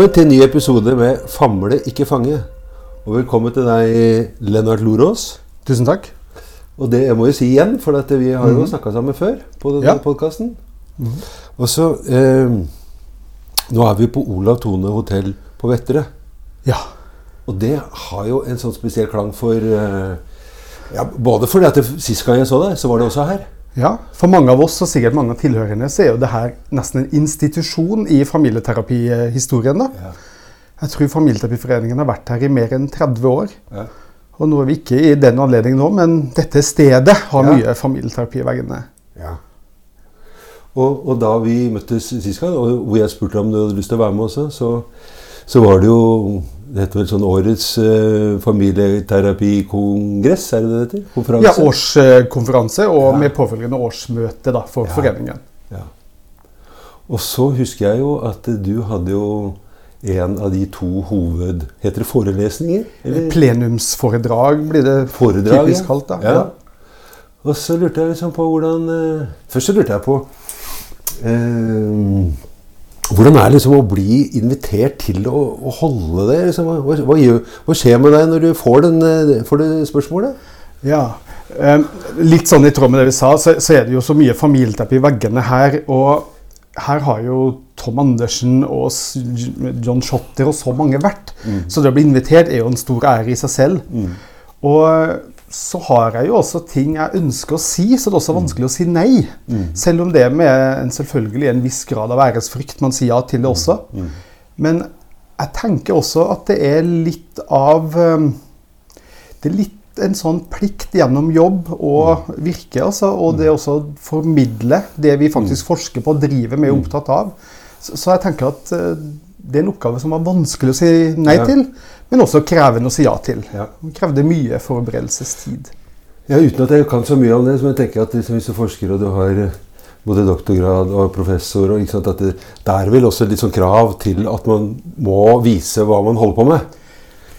Velkommen til en ny episode med Famle, ikke fange. Og velkommen til deg, Lennart Lorås. Tusen takk. Og det jeg må jo si igjen, for at vi har jo snakka sammen før på denne Ja. podkasten. Og så eh, Nå er vi på Olav Tone hotell på Vettere. Ja. Og det har jo en sånn spesiell klang for eh, ja, Både fordi at det, sist gang jeg så deg, så var det også her. Ja. For mange av oss, og sikkert mange av tilhørende, så er jo det her nesten en institusjon i familieterapihistorien. da. Ja. Jeg tror Familieterapiforeningen har vært her i mer enn 30 år. Ja. Og nå er vi ikke i den anledning nå, men dette stedet har Ja. mye familieterapi i veggene. Ja. Og, og da vi møttes sist gang, og hvor jeg spurte om du hadde lyst til å være med også, så, så var det jo Det heter vel sånn Årets eh, familieterapikongress, er det det heter? Konferanse? Ja, årskonferanse og Ja. med påfølgende årsmøte da, for Ja. foreningen. Ja. Og så husker jeg jo at du hadde jo en av de to hoved... Heter det forelesninger? Eller Plenumsforedrag blir det foredrag? typisk kalt. da. Ja. Og så lurte jeg liksom på hvordan eh, Først så lurte jeg på eh, Hvordan er det liksom å bli invitert til å, å holde det? Liksom, hva, hva, hva skjer med deg når du får, den, eh, får det spørsmålet? Ja. eh, litt sånn i tråd med det vi sa, så, så er det jo så mye familieterapi i veggene her. Og her har jo Tom Andersen og John Shotter og så mange vært. Så det å bli invitert er jo en stor ære i seg selv. Og så har jeg jo også ting jeg ønsker å si, så det er også vanskelig å si nei. Selv om det med en selvfølgelig en viss grad av æresfrykt man sier ja til det også. Men jeg tenker også at det er litt av eh, det er litt en sånn plikt gjennom jobb å virke, altså, og det også formidle det vi faktisk forsker på og driver med og er opptatt av. Så, så jeg tenker at eh, det er en oppgave som var vanskelig å si nei Ja. til, men også krevende å si ja til. Ja. Det krevde mye forberedelsestid. Ja, Uten at jeg kan så mye om det, så jeg tenker at liksom, hvis du forsker og du har eh, både doktorgrad og professor og sant, at det, der er vel også litt sånn krav til at man må vise hva man holder på med.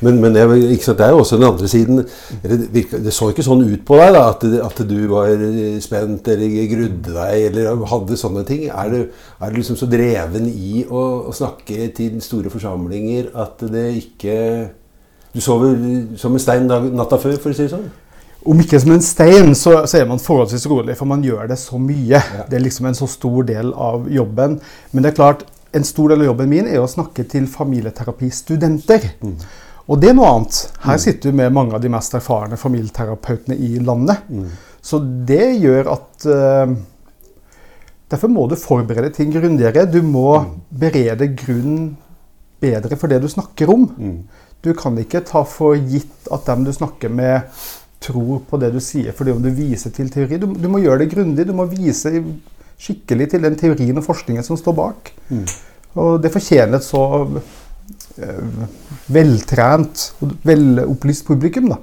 Men, men ikke sant, det er jo også den andre siden. Det, det så ikke sånn ut på deg da, at, at du var spent eller grudde deg eller hadde sånne ting. Er du, er du liksom så dreven i å, å snakke til store forsamlinger at det ikke Du sover som en stein natta før, for å si det sånn? Om ikke som en stein, så, så er man forholdsvis rolig, for man gjør det så mye. Ja. Det er liksom en så stor del av jobben. Men det er klart, en stor del av jobben min er å snakke til familieterapistudenter. Og det er noe annet. Her sitter du med mange av de mest erfarne familieterapeutene i landet. Så det gjør at uh, Derfor må du forberede ting grundigere. Du må berede grunnen bedre for det du snakker om. Du kan ikke ta for gitt at dem du snakker med, tror på det du sier fordi om du viser til teori. Du, du må gjøre det grundig. Du må vise skikkelig til den teorien og forskningen som står bak. Og det fortjener et så veltrent og velopplyst publikum. da.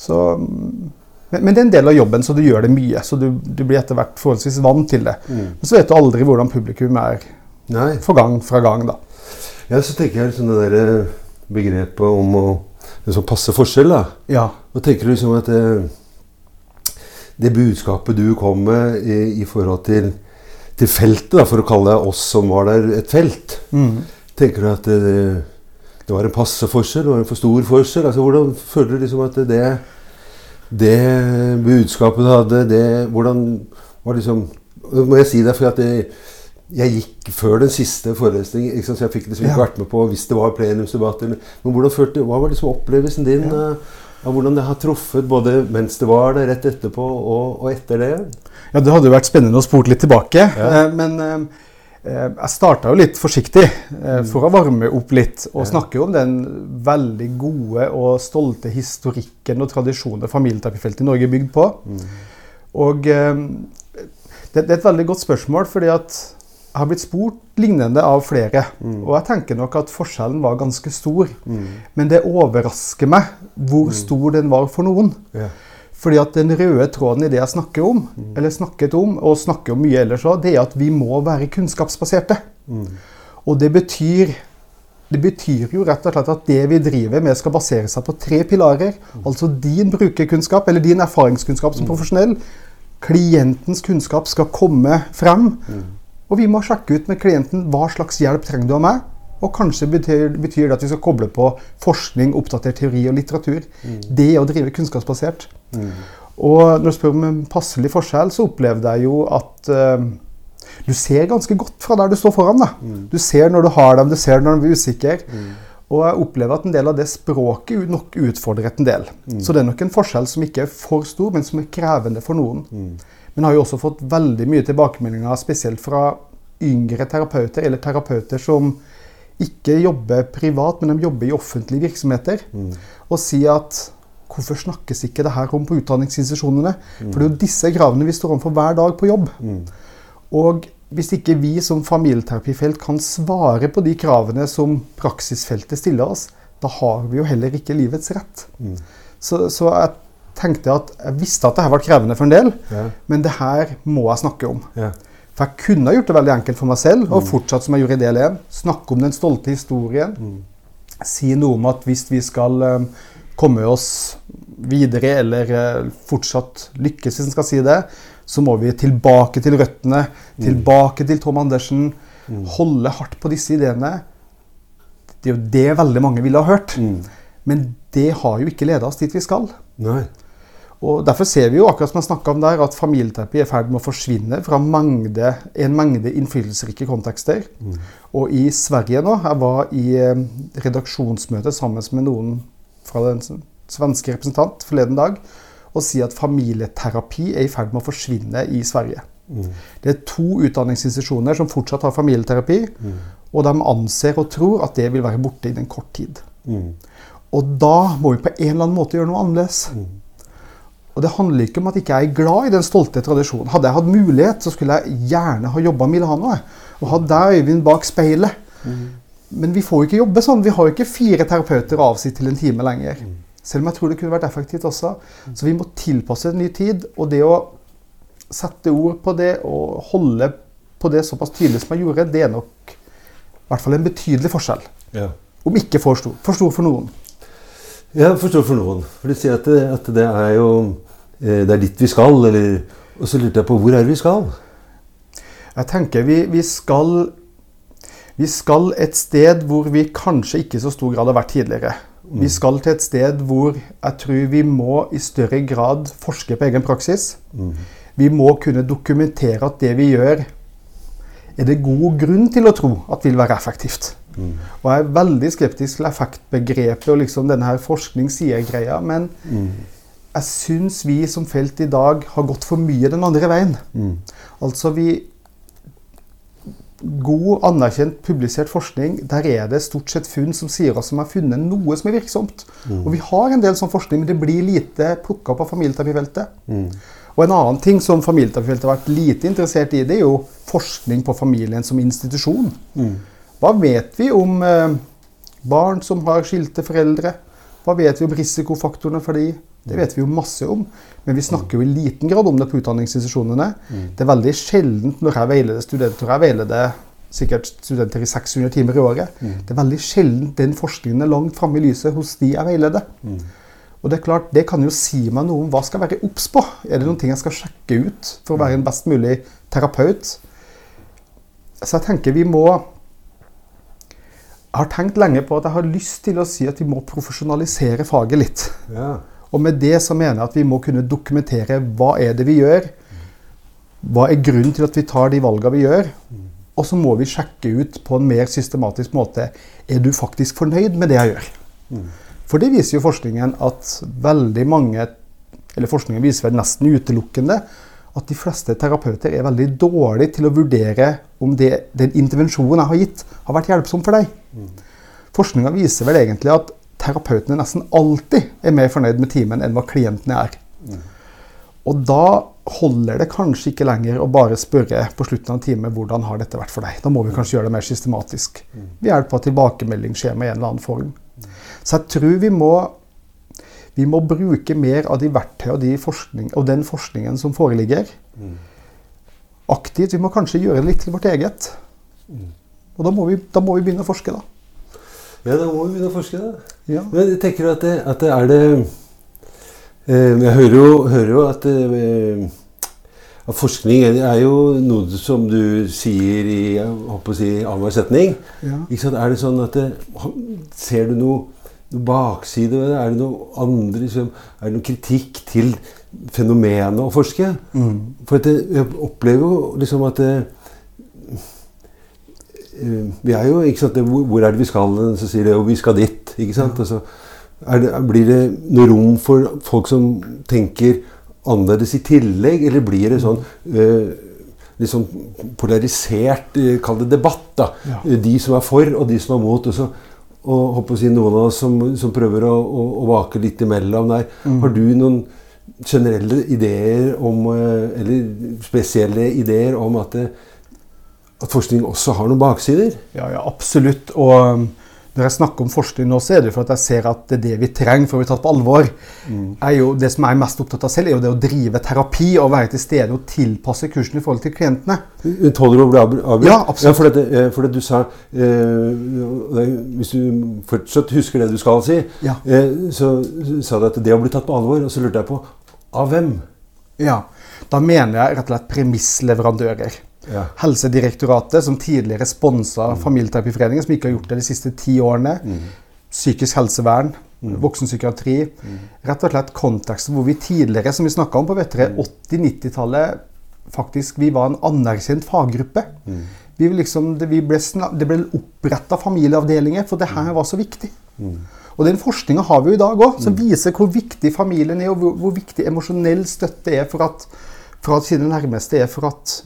Så, men, men det er en del av jobben, så du gjør det mye. Så du, du blir etter hvert forholdsvis vant til det. Men så vet du aldri hvordan publikum er Nei. for gang fra gang. da. Ja, så tenker jeg liksom det der eh, begrepet om å liksom passe forskjell. da. Ja. Og tenker du liksom at det, det budskapet du kom med i, i forhold til, til feltet, da, for å kalle oss som var der, et felt Mm. Tenker du at det, det var en passe forskjell? Det var en for stor forskjell? Altså, hvordan føler du liksom at det, det budskapet du hadde, det Hvordan var liksom Må jeg si det, for at det, jeg gikk før den siste forelesningen, så jeg fikk liksom ikke Ja. vært med på hvis det var plenumsdebatt. Men hvordan følte, hva var liksom opplevelsen din av av hvordan det har truffet både mens det var der, rett etterpå og, og etter det? Ja, Det hadde jo vært spennende å spurt litt tilbake. Ja. eh, Men eh, eh, jeg starta jo litt forsiktig eh, for å varme opp litt. Og snakker jo om den veldig gode og stolte historikken og tradisjonen familieterapifeltet i Norge er bygd på. Og eh, det, det er et veldig godt spørsmål, fordi at jeg har blitt spurt lignende av flere. Og jeg tenker nok at forskjellen var ganske stor. Men det overrasker meg hvor stor den var for noen. Fordi at den røde tråden i det jeg snakker om, eller snakket om, og snakker om mye ellers òg, det er at vi må være kunnskapsbaserte. Og det betyr det betyr jo rett og slett at det vi driver med, skal basere seg på tre pilarer. Altså din brukerkunnskap, eller din erfaringskunnskap som profesjonell. Klientens kunnskap skal komme frem. Og vi må sjekke ut med klienten hva slags hjelp trenger du av meg, Og kanskje betyr, betyr det at vi skal koble på forskning, oppdatert teori og litteratur. Det er å drive kunnskapsbasert. Og når du spør om en passelig forskjell, så opplevde jeg jo at uh, du ser ganske godt fra der du står foran. Da. Du ser når du har dem, du ser når de blir usikre. Og jeg opplever at en del av det språket nok utfordret en del. Så det er nok en forskjell som ikke er for stor, men som er krevende for noen. Men har jo også fått veldig mye tilbakemeldinger, spesielt fra yngre terapeuter, eller terapeuter som ikke jobber privat, men de jobber i offentlige virksomheter, og si at hvorfor snakkes ikke det her om på utdanningsinstitusjonene? For det er jo disse kravene vi står overfor hver dag på jobb. Og hvis ikke vi som familieterapifelt kan svare på de kravene som praksisfeltet stiller oss, da har vi jo heller ikke livets rett. Så, så jeg tenkte at jeg visste at det her var krevende for en del, Ja. men det her må jeg snakke om. Ja. For jeg kunne gjort det veldig enkelt for meg selv, og fortsatt som jeg gjorde i del 1. Snakke om den stolte historien. Si noe om at hvis vi skal eh, komme oss videre, eller eh, fortsatt lykkes, hvis en skal si det, så må vi tilbake til røttene, tilbake til Tom Andersen. Holde hardt på disse ideene. Det er jo det veldig mange ville ha hørt. Men det har jo ikke leda oss dit vi skal. Nei. Og Derfor ser vi jo akkurat som jeg om der, at familieterapi er i ferd med å forsvinne fra mangde, en mengde innflytelsesrike kontekster. Og i Sverige nå Jeg var i eh, redaksjonsmøte sammen med noen fra den svenske representant forleden dag og sier at familieterapi er i ferd med å forsvinne i Sverige. Det er to utdanningsinstitusjoner som fortsatt har familieterapi, og de anser og tror at det vil være borte innen kort tid. Og da må vi på en eller annen måte gjøre noe annerledes. Og det handler ikke om at ikke jeg er glad i den stolte tradisjonen. Hadde jeg hatt mulighet, så skulle jeg gjerne ha jobba Milano. Og hatt deg, Øyvind, bak speilet. Men vi får jo ikke jobbe sånn. Vi har jo ikke fire terapeuter å avsi til en time lenger. Selv om jeg tror det kunne vært effektivt også. Så vi må tilpasse en ny tid. Og det å sette ord på det og holde på det såpass tydelig som jeg gjorde, det er nok i hvert fall en betydelig forskjell. Ja. Om ikke for stor. For stor for noen. Jeg forstår for noen. For du sier at det, at det er jo Det er dit vi skal, eller Og så lurte jeg på hvor er vi skal? Jeg tenker vi, vi skal Vi skal et sted hvor vi kanskje ikke i så stor grad har vært tidligere. Vi skal til et sted hvor jeg tror vi må i større grad forske på egen praksis. Vi må kunne dokumentere at det vi gjør, er det god grunn til å tro at vil være effektivt. Og jeg er veldig skeptisk til effektbegrepet og liksom denne her forskning sier-greia, men jeg syns vi som felt i dag har gått for mye den andre veien. Altså vi God, anerkjent, publisert forskning, der er det stort sett funn som sier oss som har funnet noe som er virksomt. Og vi har en del sånn forskning, men det blir lite plukka på familieterapifeltet. Og en annen ting som familieterapifeltet har vært lite interessert i, det er jo forskning på familien som institusjon. Hva vet vi om eh, barn som har skilte foreldre? Hva vet vi om risikofaktorene for de? Det vet vi jo masse om, men vi snakker jo i liten grad om det på utdanningsinstitusjonene. Det er veldig sjeldent når jeg veileder studenter, jeg veileder sikkert studenter i 600 timer i året. Det er veldig sjelden den forskningen er langt framme i lyset hos de jeg veileder. Og Det er klart, det kan jo si meg noe om hva skal jeg være obs på. Er det noen ting jeg skal sjekke ut for å være en best mulig terapeut? Så jeg tenker vi må Jeg har tenkt lenge på at jeg har lyst til å si at vi må profesjonalisere faget litt. Ja. Og med det så mener jeg at vi må kunne dokumentere hva er det vi gjør. Hva er grunnen til at vi tar de valgene vi gjør? Og så må vi sjekke ut på en mer systematisk måte er du faktisk fornøyd med det jeg gjør. For det viser jo forskningen at veldig mange Eller forskningen viser vel nesten utelukkende at de fleste terapeuter er veldig dårlige til å vurdere om det, den intervensjonen jeg har gitt, har vært hjelpsom for deg. Forskninga viser vel egentlig at terapeutene nesten alltid er mer fornøyd med timen enn hva klientene er. Og da holder det kanskje ikke lenger å bare spørre på slutten av en time hvordan har dette vært for deg. Da må vi kanskje gjøre det mer systematisk. Ved hjelp av tilbakemeldingsskjema i en eller annen form. Så jeg tror vi må, vi må bruke mer av de verktøy og, de forskning, og den forskningen som foreligger, aktivt. Vi må kanskje gjøre det litt til vårt eget. Og da må vi, da må vi begynne å forske, da. ja, da må vi begynne å forske, da. Ja. Men jeg tenker at det, at det er det eh, Jeg hører jo, hører jo at, eh, at forskning er, jo noe som du sier i håper å si, annenhver setning. Ja. Er det sånn at det, Ser du noe, noe bakside ved det? Er det noe andre liksom, Er det noe kritikk til fenomenet å forske? For at det, jeg opplever jo liksom at det, eh, vi er jo, ikke sant, hvor er det vi skal? Så sier det jo vi skal dit. Ikke sant? Og så er det, blir det noe rom for folk som tenker annerledes i tillegg, eller blir det sånn øh, litt sånn polarisert eh, Kall det debatt. da. Ja. Eh, De som er for, og de som er mot. Og, så, og håper å si noen av oss som, som prøver å, å, å vake litt imellom der. Har du noen generelle ideer om Eller spesielle ideer om at, at forskning også har noen baksider? Ja, ja, absolutt. Og når jeg snakker om forskning nå, så er det for at jeg ser at det er det vi trenger for å bli tatt på alvor. Er jo, det som jeg er mest opptatt av selv, er jo det å drive terapi og være til stede og tilpasse kursen i forhold til klientene. Tåler du å bli avbr- avbrutt? Ja, absolutt. for, dette, eh, for det du sa eh, Hvis du fortsatt husker det du skal si, Ja. eh, så sa du at det å bli tatt på alvor. Og så lurte jeg på av hvem? Ja, Da mener jeg rett og slett premissleverandører. Ja. Helsedirektoratet, som tidligere sponsa Familieterapiforeningen, som ikke har gjort det de siste ti årene. Psykisk helsevern, voksenpsykiatri. Rett og slett konteksten hvor vi tidligere, som vi snakka om på Vettre, 80-90-tallet faktisk vi var en anerkjent faggruppe. Vi liksom, det, vi ble, det ble oppretta familieavdelinger, for det her var så viktig. Og den forskninga har vi jo i dag òg, som viser hvor viktig familien er, og hvor, hvor viktig emosjonell støtte er for at, for at sine nærmeste er for at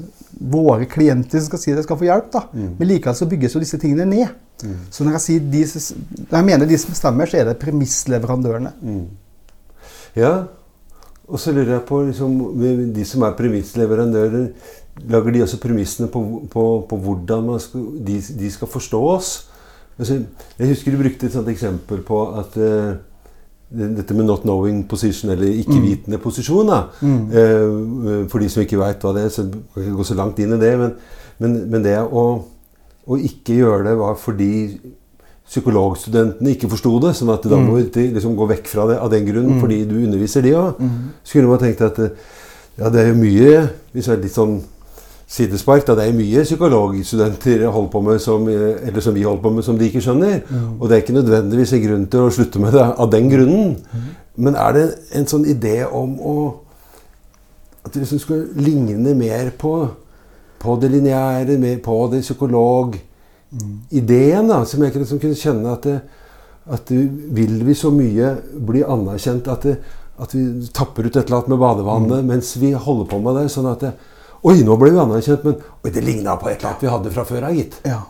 våre klienter skal si det skal få hjelp. da. Men likevel så bygges jo disse tingene ned. Så når jeg de, når jeg mener de som bestemmer, så er det premissleverandørene. Ja. Og så lurer jeg på liksom, De som er premissleverandører, lager de også premissene på, på, på hvordan man skal, de, de skal forstå oss? Altså, jeg husker du brukte et sånt eksempel på at eh, dette med 'not knowing position', eller ikke-vitende posisjon. da. Mm. for de som ikke veit hva det er, så jeg kan ikke gå så langt inn i det. Men, men, men det å, å ikke gjøre det var fordi psykologstudentene ikke forsto det. sånn at da må de liksom gå vekk fra det av den grunn, fordi du underviser de òg. Skulle man tenkt at eh, ja, det er jo mye Hvis jeg er litt sånn sidespark, da det er mye psykologstudenter holder på med som, eh, eller som vi holder på med, som de ikke skjønner. Og det er ikke nødvendigvis en grunn til å slutte med det av den grunnen. Men er det en sånn idé om å At det liksom skal ligne mer på, på det lineære, mer på det psykologideen, da, som jeg liksom kunne kjenne at det, at det, vil vi så mye bli anerkjent at, det, at vi tapper ut et eller annet med badevannet mens vi holder på med det. sånn at det, Oi, nå ble vi anerkjent, men oi, det ligna på et eller annet vi hadde fra før av, gitt. Ja.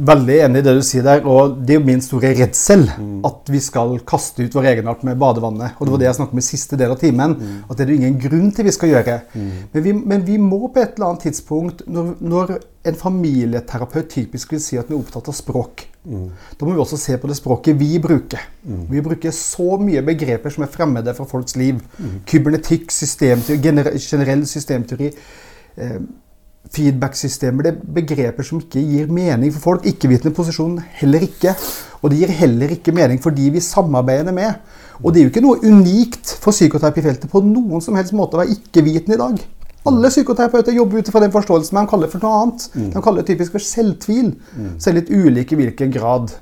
Veldig enig i det du sier der. Og det er jo min store redsel at vi skal kaste ut vår egenart med badevannet. Og det var det jeg snakket om i siste del av timen. At det er det ingen grunn til vi skal gjøre. Men, vi, men vi må på et eller annet tidspunkt, når, når en familieterapeut typisk vil si at vi er opptatt av språk, da må vi også se på det språket vi bruker. Vi bruker så mye begreper som er fremmede for folks liv. Kybernetikk, systemteori, generell systemteori. Eh, Feedback-systemer det er begreper som ikke gir mening for folk. Ikke-vitende posisjon heller ikke. Og det gir heller ikke mening for de vi samarbeider med. Og det er jo ikke noe unikt for psykoterapifeltet på noen som helst måte å være ikke-vitende i dag. Alle psykoterapeuter jobber ut fra den forståelsen de kaller for noe annet. De kaller det typisk for selvtvil. Så er det litt ulike i hvilken grad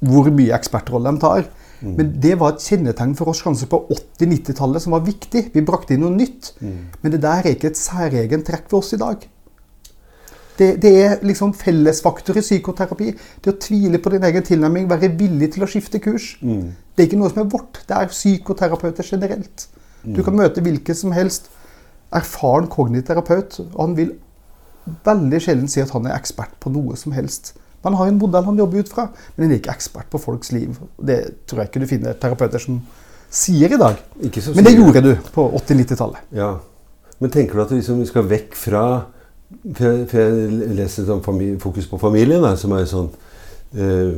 hvor mye ekspertrolle de tar. Men det var et kjennetegn for oss kanskje på 80-90-tallet som var viktig. Vi brakte inn noe nytt. Men det der er ikke et særegent trekk for oss i dag. Det, det er liksom fellesfaktor i psykoterapi. Det å tvile på din egen tilnærming, være villig til å skifte kurs. Det er ikke noe som er vårt. Det er psykoterapeuter generelt. Du kan møte hvilken som helst erfaren kognitiv terapeut, og han vil veldig sjelden si at han er ekspert på noe som helst. Man har en modell han jobber ut fra, men han er ikke ekspert på folks liv. Det tror jeg ikke du finner terapeuter som sier i dag. Men det gjorde du på 80-90-tallet. Ja. Men tenker du at vi liksom skal vekk fra For jeg, for jeg leser sånn familie, Fokus på familien, da, som er sånn eh,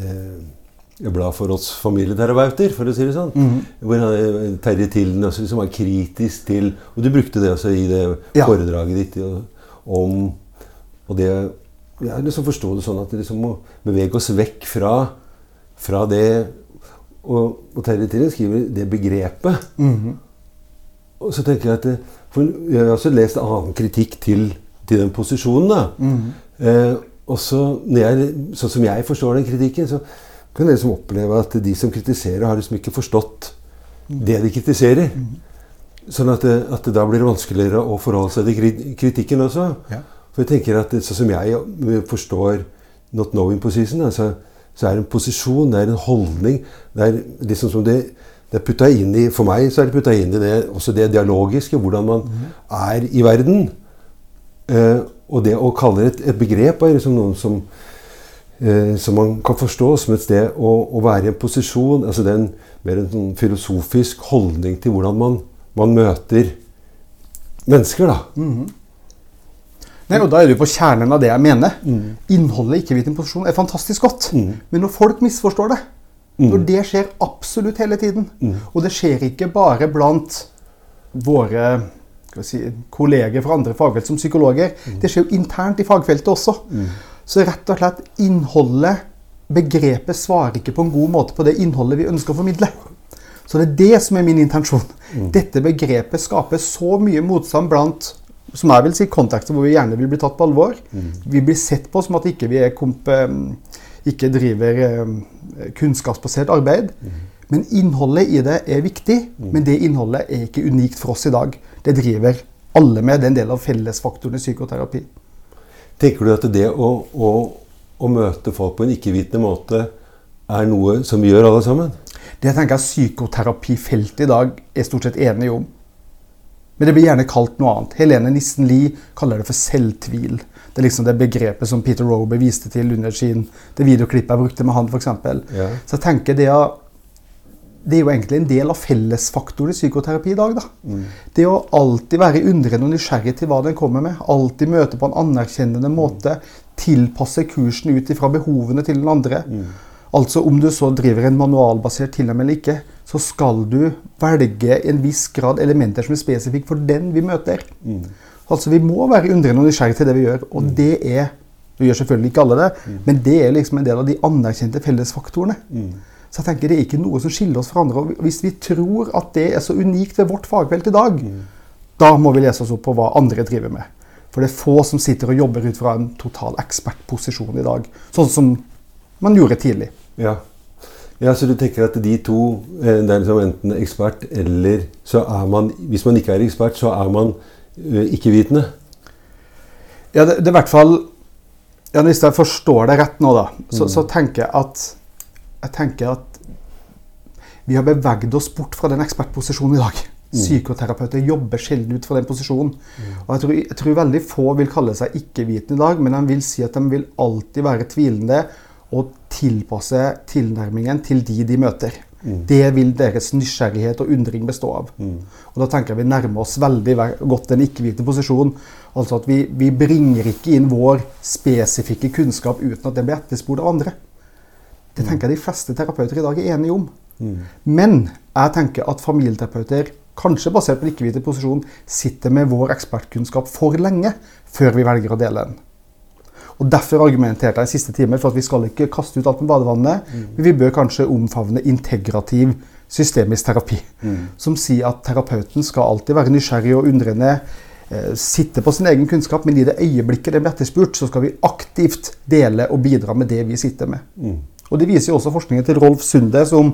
eh, blad for oss familieterapeuter, for å si det sånn. Hvor han, eh, Terje Tilden også liksom var kritisk til Og du brukte det også i det Ja. foredraget ditt og, om Og det Jeg liksom forstår det sånn at vi liksom må bevege oss vekk fra, fra det og, og Terje Tilden skriver det begrepet. Og så tenker jeg at det, For Jeg har også lest annen kritikk til, til den posisjonen. da. Eh, også når jeg, Sånn som jeg forstår den kritikken, så kan jeg liksom oppleve at de som kritiserer, har liksom ikke forstått det de kritiserer. Sånn at, at det da blir det vanskeligere å forholde seg til kritikken også. Ja. For jeg tenker at Sånn som jeg forstår not knowing position, altså, så er det en posisjon, det er en holdning. Det er liksom som det, det er inn i, For meg så er det putta inn i det, også det dialogiske, hvordan man er i verden. Eh, og det å kalle et, et begrep er liksom noen som eh, som man kan forstå som et sted å, å være i en posisjon altså det er en, mer en sånn filosofisk holdning til hvordan man, man møter mennesker. da. Nei, og Da er du på kjernen av det jeg mener. Innholdet i ikke-vitende posisjon er fantastisk godt. Men når folk misforstår det, når det skjer absolutt hele tiden Og det skjer ikke bare blant våre si, kolleger fra andre fagfelt som psykologer. Det skjer jo internt i fagfeltet også. Så rett og slett innholdet, begrepet, svarer ikke på en god måte på det innholdet vi ønsker å formidle. Så det er det som er min intensjon. Dette begrepet skaper så mye motstand blant som jeg vil si, kontekster hvor vi gjerne vil bli tatt på alvor. Vi blir sett på som at ikke vi komp ikke driver kunnskapsbasert arbeid. Men innholdet i det er viktig, men det innholdet er ikke unikt for oss i dag. Det driver alle med. Det er en del av fellesfaktoren i psykoterapi. Tenker du at det å, å, å møte folk på en ikke-vitende måte er noe som vi gjør alle sammen? Det tenker jeg psykoterapifeltet i dag er stort sett enige om. Men det blir gjerne kalt noe annet. Helene Nissen Lie kaller det for selvtvil. Det er liksom det begrepet som Peter Rober viste til under sin, det videoklippet jeg brukte med han f.eks. Ja. Så jeg tenker det, å, det er jo egentlig en del av fellesfaktoren i psykoterapi i dag. da. Det å alltid være undrende og nysgjerrig til hva den kommer med. Alltid møte på en anerkjennende måte. Tilpasse kursen ut ifra behovene til den andre. Altså Om du så driver en manualbasert tilnærming eller ikke, så skal du velge en viss grad elementer som er spesifikke for den vi møter. Altså Vi må være undrende og nysgjerrige til det vi gjør. Og det er Vi gjør selvfølgelig ikke alle det, men det er liksom en del av de anerkjente fellesfaktorene. Så jeg tenker Det er ikke noe som skiller oss fra andre. og Hvis vi tror at det er så unikt ved vårt fagfelt i dag, da må vi lese oss opp på hva andre driver med. For det er få som sitter og jobber ut fra en total ekspertposisjon i dag. Sånn som man gjorde tidlig. Ja. ja, Så du tenker at de to eh, Det er liksom enten ekspert eller så er man Hvis man ikke er ekspert, så er man eh, ikke-vitende. Ja, det, det er i hvert fall ja, Hvis jeg forstår det rett nå, da, så, så tenker jeg at jeg tenker at vi har beveget oss bort fra den ekspertposisjonen i dag. Psykoterapeuter jobber sjelden ut fra den posisjonen. Og jeg tror, jeg tror veldig få vil kalle seg ikke-vitende i dag, men de vil si at de vil alltid være tvilende og tilpasse tilnærmingen til de de møter. Det vil deres nysgjerrighet og undring bestå av. Og Da tenker jeg vi nærmer oss veldig godt den ikke-hvite posisjonen. Altså at vi, vi bringer ikke inn vår spesifikke kunnskap uten at den blir etterspurt av andre. Det tenker jeg de fleste terapeuter i dag er enige om. Men jeg tenker at familieterapeuter, kanskje basert på den ikke-hvite posisjon, sitter med vår ekspertkunnskap for lenge før vi velger å dele den. Og Derfor argumenterte jeg i siste time for at vi skal ikke kaste ut alt med badevannet, men vi bør kanskje omfavne integrativ systemisk terapi. Som sier at terapeuten skal alltid være nysgjerrig og undrende, eh, sitte på sin egen kunnskap, men i det øyeblikket det blir etterspurt, så skal vi aktivt dele og bidra med det vi sitter med. Og Det viser jo også forskningen til Rolf Sunde, som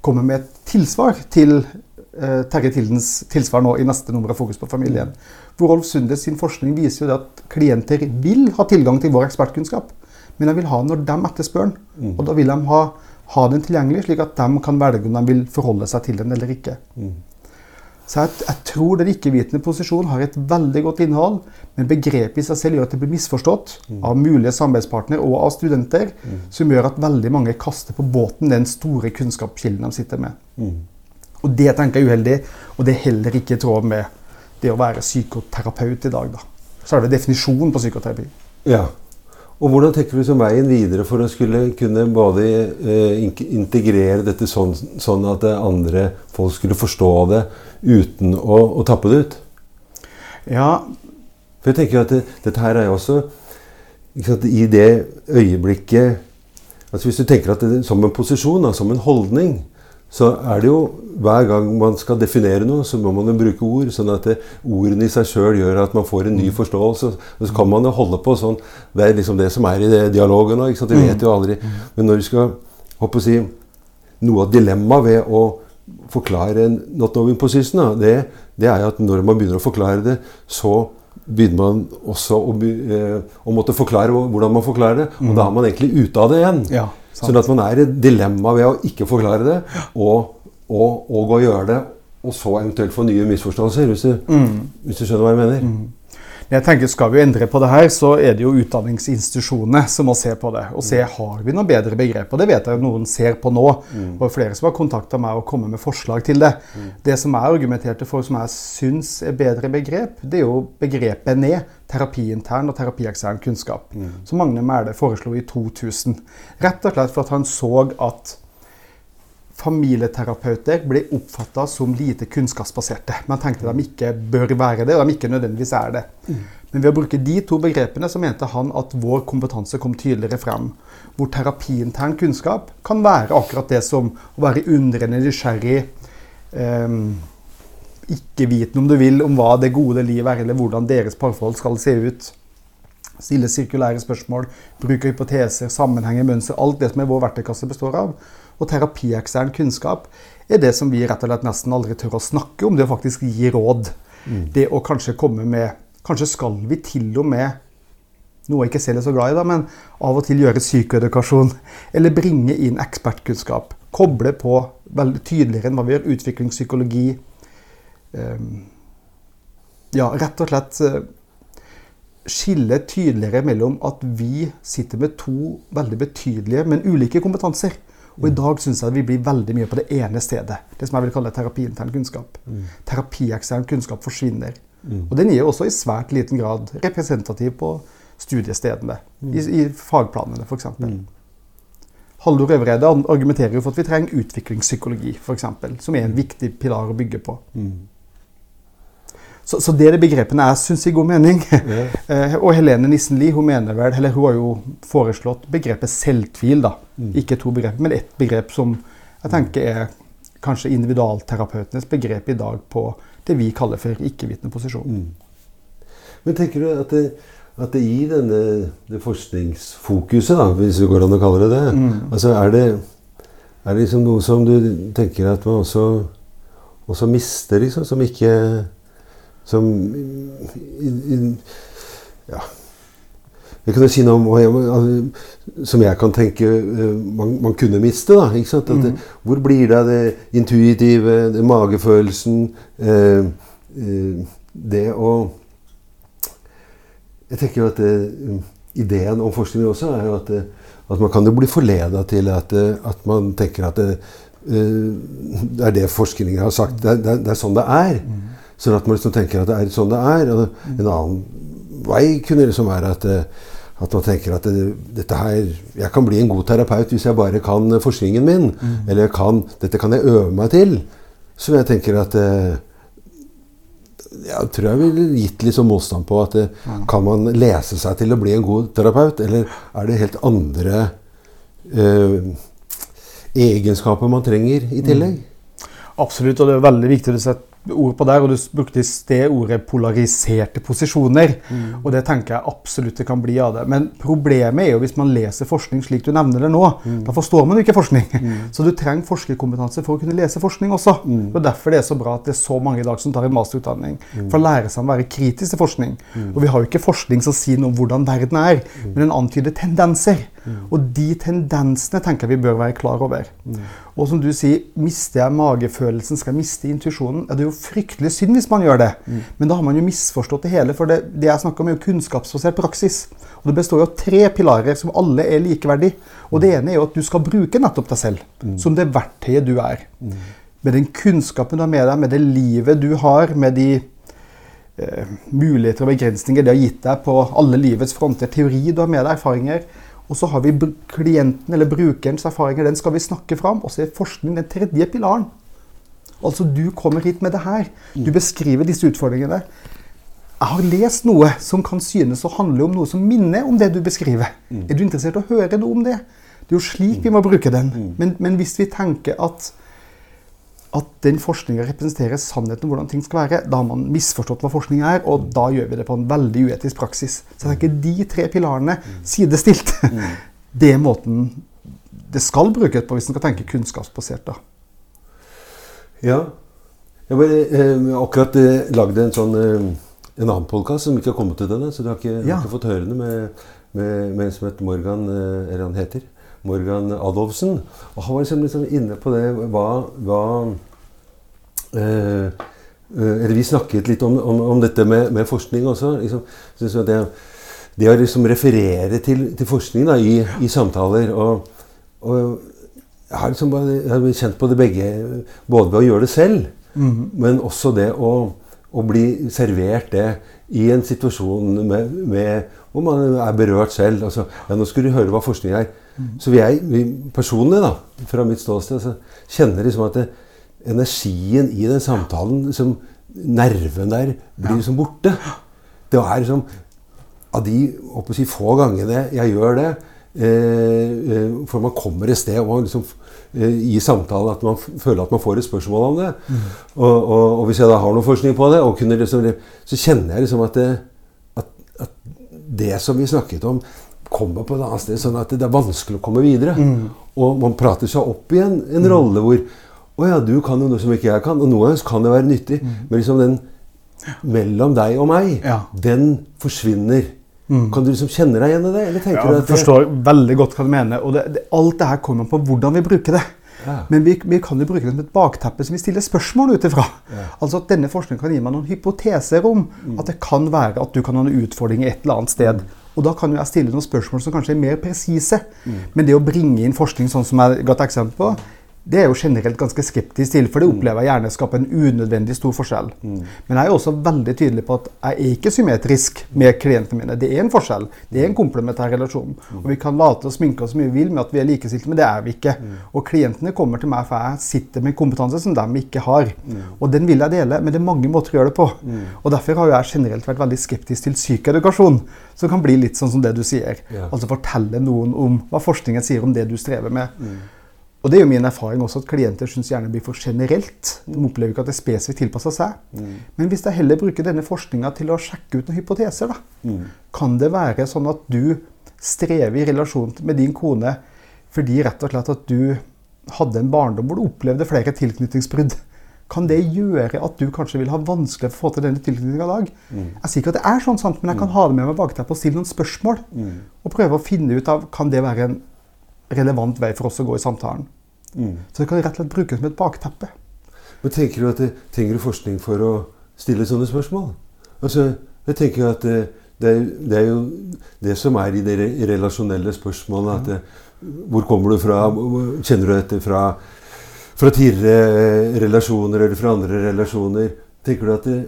kommer med et tilsvar til eh, Terje Tildens tilsvar nå i neste nummer av Fokus på familien. Hvor Rolf Sunde sin forskning viser jo det at klienter vil ha tilgang til vår ekspertkunnskap, men de vil ha den når de etterspør den. Og da vil de ha, ha den tilgjengelig, slik at de kan velge om de vil forholde seg til den eller ikke. Så jeg, jeg tror den ikke-vitende posisjonen har et veldig godt innhold, men begrepet i seg selv gjør at det blir misforstått av mulige samarbeidspartnere og av studenter, som gjør at veldig mange kaster på båten den store kunnskapskilden de sitter med. Og det tenker jeg er uheldig, og det er heller ikke i tråd med det å være psykoterapeut i dag. Da. Så er det definisjonen på psykoterapi. Ja. Og hvordan tenker du som veien videre for å skulle kunne både eh, integrere dette sånn, sånn at eh, andre folk skulle forstå det uten å, å tappe det ut? Ja, For jeg tenker at det, dette her er jo også sant, I det øyeblikket altså Hvis du tenker at det som en posisjon, da, som en holdning, så er det jo hver gang man skal definere noe, så må man jo bruke ord. Sånn at det, ordene i seg sjøl gjør at man får en ny forståelse. Og så kan man jo holde på sånn. Det er liksom det som er i det dialogen nå. ikke sant? Vi vet jo aldri. Men når vi skal håper å si, Noe av dilemmaet ved å forklare not knowing position, det, det er jo at når man begynner å forklare det, så begynner man også å, eh, å måtte forklare hvordan man forklarer det. Og da er man egentlig ute av det igjen. Ja, sånn at man er i et dilemma ved å ikke forklare det, og, og, og å gjøre det, og så eventuelt få nye misforståelser. Hvis du, Mm. hvis du skjønner hva jeg mener? Jeg tenker Skal vi endre på det her, så er det jo utdanningsinstitusjonene som må se på det. Og se har vi noe bedre begrep. Og det vet jeg noen ser på nå. Og flere som har kontakta meg og kommet med forslag til det. Det som jeg argumenterte for, som jeg syns er bedre begrep, det er jo begrepet ned. Terapiintern og terapiekstern kunnskap. Som Magne Mæhle foreslo i 2000. Rett og slett for at han så at familieterapeuter blir oppfatta som lite kunnskapsbaserte. Man tenkte de ikke bør være det, og de ikke nødvendigvis er det. Men ved å bruke de to begrepene så mente han at vår kompetanse kom tydeligere frem. Hvor terapiintern kunnskap kan være akkurat det som å være undrende nysgjerrig, eh, ikke vitende om du vil om hva det gode livet er, eller hvordan deres parforhold skal se ut. Stille sirkulære spørsmål, bruke hypoteser, sammenhenger, mønster. Alt det som er vår verktøykasse består av. Og terapiekstern kunnskap er det som vi rett og slett nesten aldri tør å snakke om. Det å faktisk gi råd. Det å kanskje komme med Kanskje skal vi til og med noe jeg ikke selv er så glad i, da, men av og til gjøre psykoedukasjon. Eller bringe inn ekspertkunnskap. Koble på veldig tydeligere enn hva vi gjør. Utviklingspsykologi. Um, ja, rett og slett uh, skille tydeligere mellom at vi sitter med to veldig betydelige, men ulike kompetanser. Og i dag syns jeg vi blir veldig mye på det ene stedet. Det som jeg vil kalle terapiintern kunnskap. Terapiekstern kunnskap forsvinner. Og den er også i svært liten grad representativ på studiestedene. I, i fagplanene, f.eks. Mm. Haldor Øvreide argumenterer jo for at vi trenger utviklingspsykologi, f.eks. Som er en viktig pilar å bygge på. Så, så det er de begrepene jeg syns gir god mening. Yeah. og Helene Nissen Lie hun mener vel, eller hun har jo foreslått begrepet selvtvil. da. Mm. Ikke to begrep, men ett begrep som jeg tenker er kanskje individualterapeutenes begrep i dag på det vi kaller for ikke-vitende posisjon. Mm. Men tenker du at det, at det i denne det forskningsfokuset, da, hvis det går an å kalle det det, mm. altså er det, er det liksom noe som du tenker at man også, også mister, liksom? Som ikke Som Ja. Jeg kan jo si noe om som jeg kan tenke man, man kunne miste. da, ikke sant? Det, hvor blir det av det intuitive, det magefølelsen eh, eh, Det å Jeg tenker jo at det, ideen om forskning også er jo at, at man kan jo bli forleda til at, at, man tenker at det, det er det forskningen har sagt. Det, det, det er sånn det er. Mm. Sånn at man liksom tenker at det er sånn det er. Og en annen vei kunne liksom være at, at man tenker at det, dette her Jeg kan bli en god terapeut hvis jeg bare kan forskningen min. Mm. Eller kan, dette kan jeg øve meg til. Så jeg tenker at jeg tror jeg ville gitt litt sånn motstand på at kan man lese seg til å bli en god terapeut, eller er det helt andre eh, egenskaper man trenger i tillegg? Mm. Absolutt, og det er veldig viktig å sette ord på der, og Du brukte i sted ordet 'polariserte posisjoner'. Mm. og Det tenker jeg absolutt det kan bli av det. Men problemet er jo hvis man leser forskning slik du nevner det nå. Mm. Da forstår man jo ikke forskning. Mm. Så du trenger forskerkompetanse for å kunne lese forskning også. Mm. og Derfor det er så bra at det er så mange i dag som tar en masterutdanning. For å lære seg å være kritisk til forskning. Og vi har jo ikke forskning som sier noe om hvordan verden er, men den antyder tendenser. Og de tendensene tenker jeg vi bør være klar over. Og som du sier, mister jeg magefølelsen, skal jeg miste intuisjonen? Ja, det er jo fryktelig synd hvis man gjør det. Mm. Men da har man jo misforstått det hele. For det, det jeg snakker om, er jo kunnskapsbasert praksis. Og det består jo av tre pilarer som alle er likeverdige. Og det ene er jo at du skal bruke nettopp deg selv mm. som det verktøyet du er. Mm. Med den kunnskapen du har med deg, med det livet du har, med de eh, muligheter og begrensninger det har gitt deg på alle livets fronter. Teori du har med deg, erfaringer. Og så har vi klienten eller brukerens erfaringer. Den skal vi snakke fram. Og så er forskning den tredje pilaren. Altså, du kommer hit med det her. Du beskriver disse utfordringene. Jeg har lest noe som kan synes å handle om noe som minner om det du beskriver. Mm. Er du interessert i å høre noe om det? Det er jo slik vi må bruke den. Men, men hvis vi tenker at at den forskninga representerer sannheten om hvordan ting skal være, da har man misforstått hva forskning er, og da gjør vi det på en veldig uetisk praksis. Så jeg tenker de tre pilarene sidestilt. Det er måten det skal brukes på hvis en skal tenke kunnskapsbasert. da. Ja. Jeg har eh, akkurat eh, lagd en sånn eh, en annen podkast som ikke har kommet til denne, så du har ikke, Ja. har ikke fått høre det med, med, med som heter Morgan eh, Eller han heter Morgan Adolfsen. Og han var liksom, liksom inne på det hva, hva eh, eh, Eller vi snakket litt om, om, om dette med, med forskning også. Liksom, jeg det, det å liksom referere til, til forskning da, i, i samtaler og, og jeg har, liksom bare, jeg har kjent på det begge, både ved å gjøre det selv, men også det å, å bli servert det i en situasjon med, med, hvor man er berørt selv. Altså, ja, nå skulle du høre hva forskning er. Så vi jeg vi, personlig, da, fra mitt ståsted, så kjenner liksom at det, energien i den samtalen, liksom, nerven der, blir liksom borte. Det er liksom Av de si, få gangene jeg gjør det, eh, eh, for man kommer et sted og man liksom, eh, i samtalen at man føler at man får et spørsmål om det. Og, og, og hvis jeg da har noe forskning på det, og kunne liksom, så kjenner jeg liksom at det, at, at det som vi snakket om, kommer på et annet sted. Sånn at det er vanskelig å komme videre. Og man prater seg opp i en, en rolle hvor Å ja, du kan jo noe som ikke jeg kan. Og noe kan det være nyttig. Men liksom den mellom deg og meg, Ja. den forsvinner. Kan du liksom kjenne deg igjen i det? Eller tenker Ja, du jeg at det, forstår veldig godt hva du mener. og det, det, Alt det her kommer på hvordan vi bruker det. Ja. Men vi, vi kan jo bruke det som et bakteppe som vi stiller spørsmål ut ifra. Ja. Altså at Denne forskningen kan gi meg noen hypoteser om at det kan være at du kan ha en utfordring et eller annet sted. Og da kan jo jeg stille noen spørsmål som kanskje er mer presise. Men det å bringe inn forskning sånn som jeg ga et eksempel på, det er jeg jo generelt ganske skeptisk til, for det opplever jeg gjerne skaper en unødvendig stor forskjell. Men jeg er også veldig tydelig på at jeg er ikke symmetrisk med klientene mine. Det er en forskjell. Det er en komplementær relasjon. Og vi kan late og sminke oss så mye vi vil med at vi er likestilte, men det er vi ikke. Og klientene kommer til meg for jeg sitter med kompetanse som de ikke har. Og den vil jeg dele, men det er mange måter å gjøre det på. Og derfor har jeg generelt vært veldig skeptisk til psykoedukasjon, som kan bli litt sånn som det du sier. Altså fortelle noen om hva forskningen sier om det du strever med. Og det er jo min erfaring også at klienter syns gjerne blir for generelt. De opplever ikke at det er spesifikt tilpassa seg. Men hvis jeg heller bruker denne forskninga til å sjekke ut noen hypoteser, da, kan det være sånn at du strever i relasjon med din kone fordi rett og slett at du hadde en barndom hvor du opplevde flere tilknytningsbrudd. Kan det gjøre at du kanskje vil ha vanskelig for å få til denne tilknytninga i dag? Jeg sier ikke at det er sånn, sant, men jeg kan ha det med meg bakteppet og stille noen spørsmål. Og prøve å finne ut av kan det være en relevant vei for oss å gå i samtalen. Så det kan rett og slett brukes som et bakteppe. Men tenker du at det trenger du forskning for å stille sånne spørsmål? Altså, jeg tenker at det, det, er, det er jo det som er i de relasjonelle spørsmålene. At det, hvor kommer du fra? Kjenner du dette fra, fra tidligere relasjoner eller fra andre relasjoner? Tenker du at det,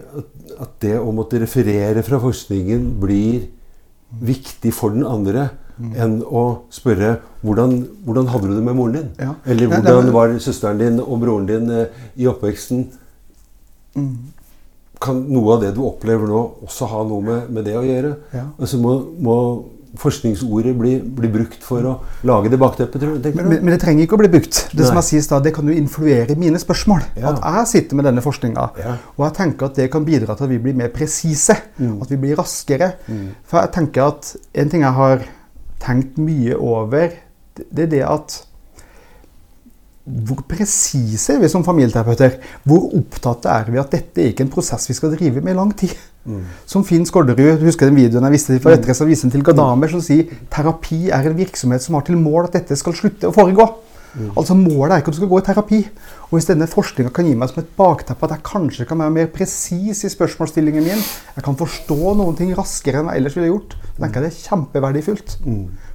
at det å måtte referere fra forskningen blir viktig for den andre enn å spørre hvordan, hvordan hadde du det med moren din? Ja. Eller Nei, nei, hvordan var søsteren din og broren din eh, i oppveksten? Kan noe av det du opplever nå, også ha noe med, med det å gjøre? Ja. Altså må, må forskningsordet bli, bli brukt for å lage det bakteppet, tror du? Men, men, det trenger ikke å bli brukt. Det som jeg sier da, det kan jo influere mine spørsmål. Ja. At jeg sitter med denne forskninga. Ja. Og jeg tenker at det kan bidra til at vi blir mer presise. Mm. At vi blir raskere. For jeg tenker at en ting jeg har tenkt mye over, det er det at hvor presise er vi som familieterapeuter? Hvor opptatt er vi at dette er ikke en prosess vi skal drive med i lang tid? Som Finn Skårderud, husker den videoen jeg viste fra Etter, så viser den til Gadamer, som sier terapi er en virksomhet som har til mål at dette skal slutte å foregå. Altså Målet er ikke at du skal gå i terapi. Og Hvis denne forskninga kan gi meg som et bakteppe at jeg kanskje kan være mer presis i spørsmålsstillingen min, jeg kan forstå noen ting raskere enn jeg ellers ville gjort, så tenker jeg det er kjempeverdifullt.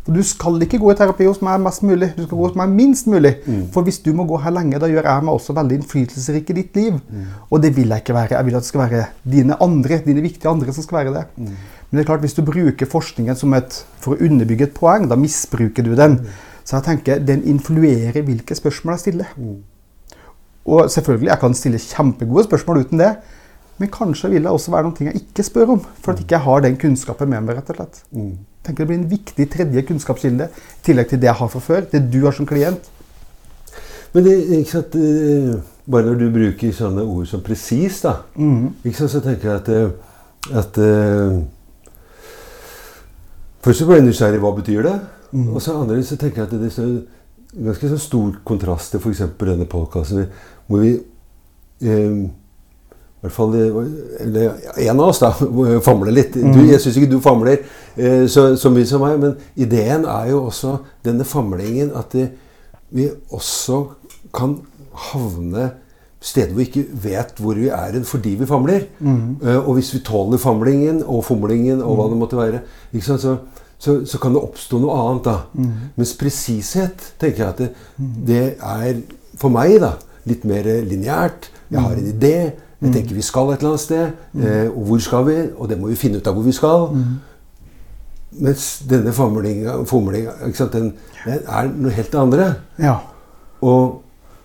For Du skal ikke gå i terapi hos meg mest mulig, du skal gå hos meg minst mulig. For hvis du må gå her lenge, da gjør jeg meg også veldig innflytelsesrik i ditt liv. Og det vil jeg ikke være. Jeg vil at det skal være dine andre, dine viktige andre som skal være det. Men det er klart, hvis du bruker forskningen som et, for å underbygge et poeng, da misbruker du den. Så jeg tenker den influerer hvilke spørsmål jeg stiller. Og selvfølgelig, jeg kan stille kjempegode spørsmål uten det. Men kanskje vil det også være noen ting jeg ikke spør om, for at jeg ikke har den kunnskapen med meg. rett og slett. Jeg tenker Det blir en viktig tredje kunnskapskilde, i tillegg til det jeg har fra før. Det du har som klient. Men det, ikke sant, eh, bare når du bruker sånne ord som presis, da, mm. ikke sant, så tenker jeg at, eh, at eh, Først så ble jeg nysgjerrig hva betyr det Mhm. Og så andre så tenker jeg at det er ganske så stor kontrast til f.eks. denne podkasten hvor vi eh, i hvert fall eller en av oss, da, famler litt. Du, Mhm. jeg syns ikke du famler eh, så, så mye som meg, men ideen er jo også denne famlingen at det, vi også kan havne steder hvor vi ikke vet hvor vi er fordi vi famler. Mm. Eh, og hvis vi tåler famlingen og fomlingen og hva det måtte være, så, så, så kan det oppstå noe annet. da. Mm. Mens presishet tenker jeg at det, det er for meg da, litt mer lineært. Jeg har en idé. Jeg tenker vi skal et eller annet sted. Eh, og hvor skal vi? Og det må vi finne ut av hvor vi skal. Mens denne fomlinga den, den er noe helt det andre. Ja. Og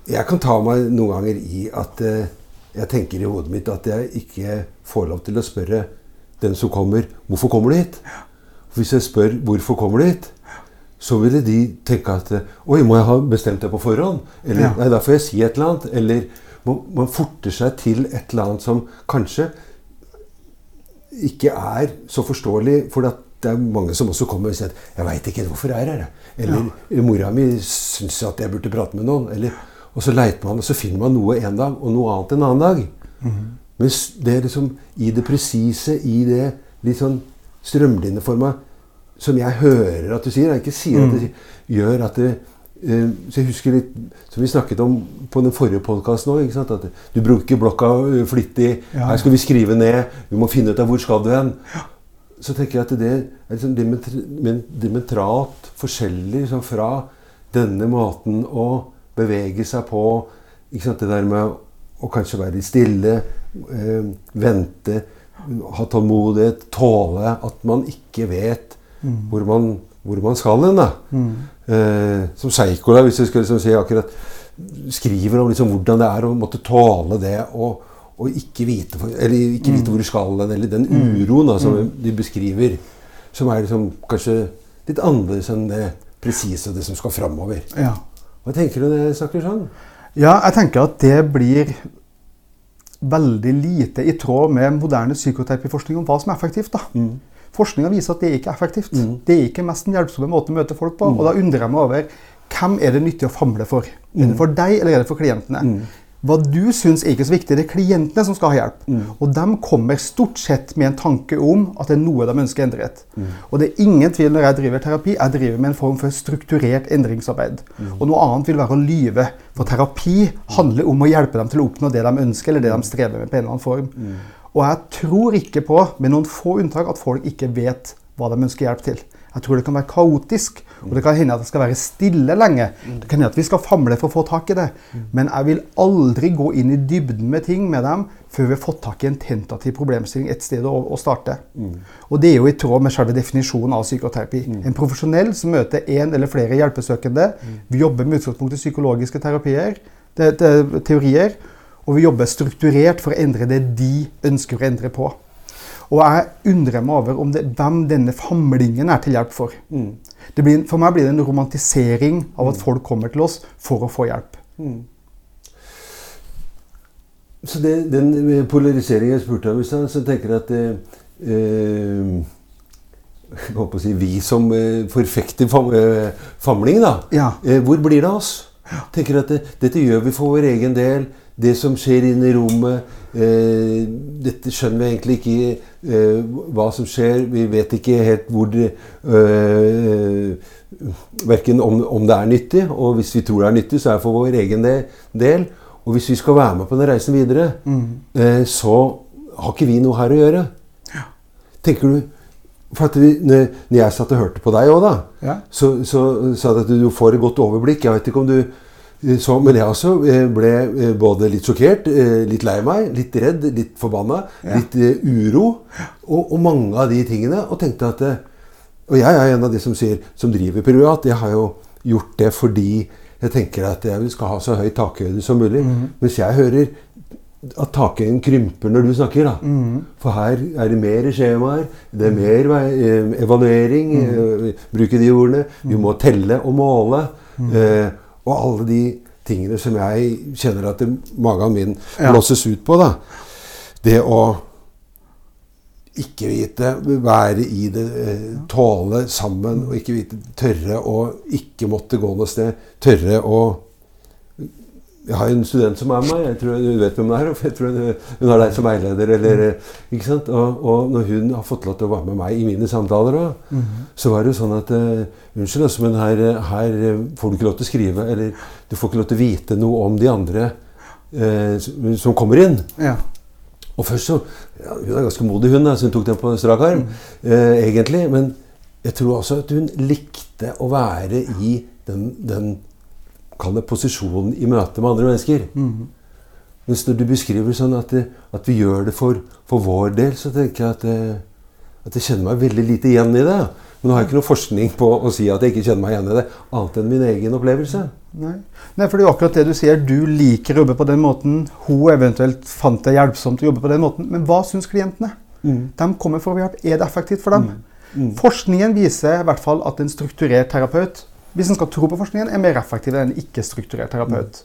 jeg kan ta meg noen ganger i at eh, jeg tenker i hodet mitt at jeg ikke får lov til å spørre den som kommer, hvorfor kommer du hit? For hvis jeg spør hvorfor kommer du hit, så ville de tenke at Oi, må jeg ha bestemt det på forhånd? Eller Ja. nei, da får jeg si et eller annet. Eller man, man forter seg til et eller annet som kanskje ikke er så forståelig. For det er mange som også kommer og sier at 'Jeg veit ikke hvorfor jeg er her'. Eller 'Mora mi syns at jeg burde prate med noen'. Eller, og så leiter man, og så finner man noe en dag, og noe annet en annen dag. Mens det er liksom i det presise, i det litt sånn strømlinjeforma som jeg hører at du sier, jeg ikke sier at du sier, gjør at det eh, så jeg husker litt, Som vi snakket om på den forrige podkasten òg. At du bruker blokka eh, flittig. Ja. Her skal vi skrive ned. Vi må finne ut av hvor skal du hen. Så tenker jeg at det er liksom dimentralt men forskjellig liksom, fra denne måten å bevege seg på. Ikke sant? Det der med å kanskje være litt stille, øh, vente, ha tålmodighet, tåle at man ikke vet hvor, man, hvor man skal hen. Mm. Eh, som Seikola, hvis jeg skulle liksom si akkurat skriver om liksom hvordan det er å måtte tåle det og, og ikke vite, for, eller ikke vite hvor du skal hen, eller den uroen da, som de beskriver, som er liksom kanskje litt annerledes enn det presise det som skal framover. ja. Hva tenker du når jeg snakker sånn? Ja, jeg tenker at det blir veldig lite i tråd med moderne psykoterapiforskning om hva som er effektivt. da. Forskninga viser at det ikke er effektivt. Det er ikke mest den hjelpsomme måten å møte folk på. Og da undrer jeg meg over hvem er det nyttig å famle for. Er det for deg, eller er det for klientene? Hva du syns er ikke så viktig, det er klientene som skal ha hjelp. Og de kommer stort sett med en tanke om at det er noe de ønsker endret. Og det er ingen tvil når jeg driver terapi, jeg driver med en form for strukturert endringsarbeid. Og noe annet vil være å lyve. For terapi handler om å hjelpe dem til å oppnå det de ønsker, eller det de strever med på en eller annen form. Og jeg tror ikke på, med noen få unntak, at folk ikke vet hva de ønsker hjelp til. Jeg tror det kan være kaotisk, og det kan hende at det skal være stille lenge. Det kan hende at vi skal famle for å få tak i det. Men jeg vil aldri gå inn i dybden med ting med dem før vi har fått tak i en tentativ problemstilling et sted å, å starte. Og det er jo i tråd med selve definisjonen av psykoterapi. En profesjonell som møter én eller flere hjelpesøkende. Vi jobber med utgangspunkt i psykologiske terapier, te te teorier. Og vi jobber strukturert for å endre det de ønsker å endre på. Og jeg undrer meg over det, hvem denne famlingen er til hjelp for. Det blir, for meg blir det en romantisering av at folk kommer til oss for å få hjelp. Så det, den polariseringen jeg spurte om i stad, så tenker jeg at eh, eh, jeg håper å si, Vi som eh, forfekter fam, eh, famling, da. Ja. Eh, hvor blir det av oss? tenker at det, Dette gjør vi for vår egen del. Det som skjer inne i rommet eh, Dette skjønner vi egentlig ikke eh, hva som skjer. Vi vet ikke helt hvor det eh, Verken om, om det er nyttig, og hvis vi tror det er nyttig, så er det for vår egen del. Og hvis vi skal være med på den reisen videre, eh, så har ikke vi noe her å gjøre. Ja. Tenker du For at vi, når jeg satt og hørte på deg òg, da, Ja. så, så sa du at du får et godt overblikk. Jeg vet ikke om du så, Men jeg også eh, ble eh, både litt sjokkert, eh, litt lei meg, litt redd, litt forbanna, Ja. litt eh, uro. Og, og mange av de tingene. Og tenkte at eh, Og jeg er en av de som sier som driver privat. Jeg har jo gjort det fordi jeg tenker at jeg skal ha så høy takhøyde som mulig. Mens jeg hører at takhøyden krymper når du snakker. da. For her er det mer skjemaer, det er mer eh, evaluering, eh, bruke de ordene. Vi må telle og måle. Eh, og alle de tingene som jeg kjenner at magen min blåses ut på. da. Det å ikke vite, være i det, eh, tåle sammen og ikke vite, tørre å ikke måtte gå noe sted. Tørre å Jeg har en student som er meg. jeg tror Hun vet hvem det er? for Jeg tror hun, hun har deg som veileder. Eller, eh, ikke sant? Og, og når hun har fått lov til å være med meg i mine samtaler også, så var det jo sånn at uh, Unnskyld, altså, men her, eh, her får du ikke lov til å skrive. Eller du får ikke lov til å vite noe om de andre uh, som- som kommer inn. Ja. Og først så ja, Hun er ganske modig, hun, da, så hun tok den på strak arm. Eh, egentlig. Men jeg tror også at hun likte å være i den, den kall det posisjonen i møte med andre mennesker. Mens når du beskriver sånn at, det, at vi gjør det for, for vår del, så tenker jeg at, det, at jeg kjenner meg veldig lite igjen i det. Men nå har jeg ikke noe forskning på å si at jeg ikke kjenner meg igjen i det, annet enn min egen opplevelse. Nei. Nei, for det er jo akkurat det du sier. Du liker å jobbe på den måten. Hun eventuelt fant det hjelpsomt å jobbe på den måten. Men hva syns klientene? De kommer for å få hjelp. Er det effektivt for dem? Forskningen viser i hvert fall at en strukturert terapeut hvis en skal tro på forskningen, er mer effektiv enn en ikke-strukturert terapeut.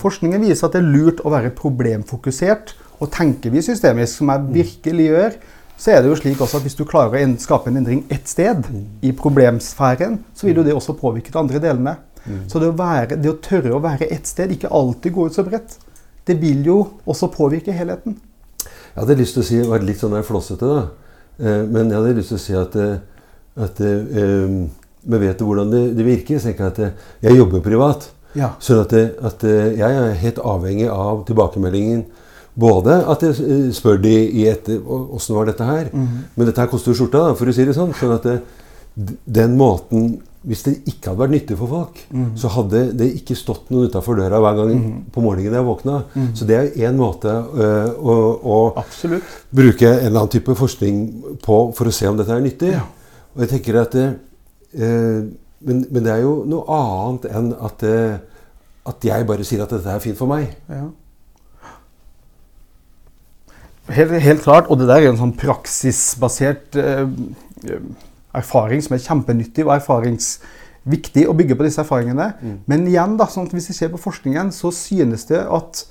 Forskningen viser at det er lurt å være problemfokusert. Og tenker vi systemisk, som jeg virkelig gjør, så er det jo slik også at hvis du klarer å skape en endring ett sted, i problemsfæren, så vil jo det også påvirke de andre delene. Så det å, være, det å tørre å være ett sted, ikke alltid gå ut så bredt, det vil jo også påvirke helheten. Jeg hadde lyst til å si, være litt sånn der flossete, da. Eh, men jeg hadde lyst til å si at, eh, at eh, vi vet hvordan det, det virker. Så tenker jeg at eh, jeg jobber privat. Ja. Sånn at, at eh, jeg er helt avhengig av tilbakemeldingen. Både at jeg eh, spør de i etter åssen var dette her. Men dette her koster jo skjorta, da, for å si det sånn. sånn at det, den måten Hvis det ikke hadde vært nyttig for folk, så hadde det ikke stått noen utafor døra hver gang på morgenen jeg våkna. Så det er én måte eh, å, å bruke en eller annen type forskning på for å se om dette er nyttig. Ja. Og jeg tenker at det, eh, men, men det er jo noe annet enn at, eh, at jeg bare sier at dette er fint for meg. Ja. Helt, helt klart, og det der er en sånn praksisbasert eh, erfaring som er kjempenyttig og erfaringsviktig å bygge på disse erfaringene. Men igjen, da, sånn hvis vi ser på forskningen, så synes det at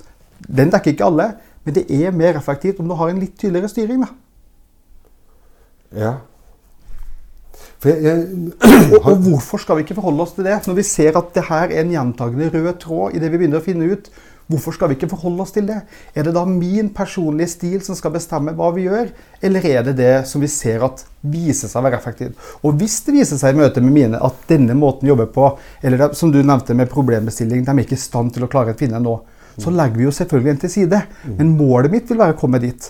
den dekker ikke alle, men det er mer effektivt om du har en litt tydeligere styring. da. Ja. Jeg, jeg, Og, og hvorfor skal vi ikke forholde oss til det? Når vi ser at det her er en gjentagende rød tråd i det vi begynner å finne ut, hvorfor skal vi ikke forholde oss til det? Er det da min personlige stil som skal bestemme hva vi gjør, eller er det det som vi ser at viser seg å være effektivt? Og hvis det viser seg i møte med mine at denne måten å jobbe på, eller det, som du nevnte med problembestilling, de er ikke i stand til å klare å finne nå, så legger vi jo selvfølgelig en til side. Men målet mitt vil være å komme dit.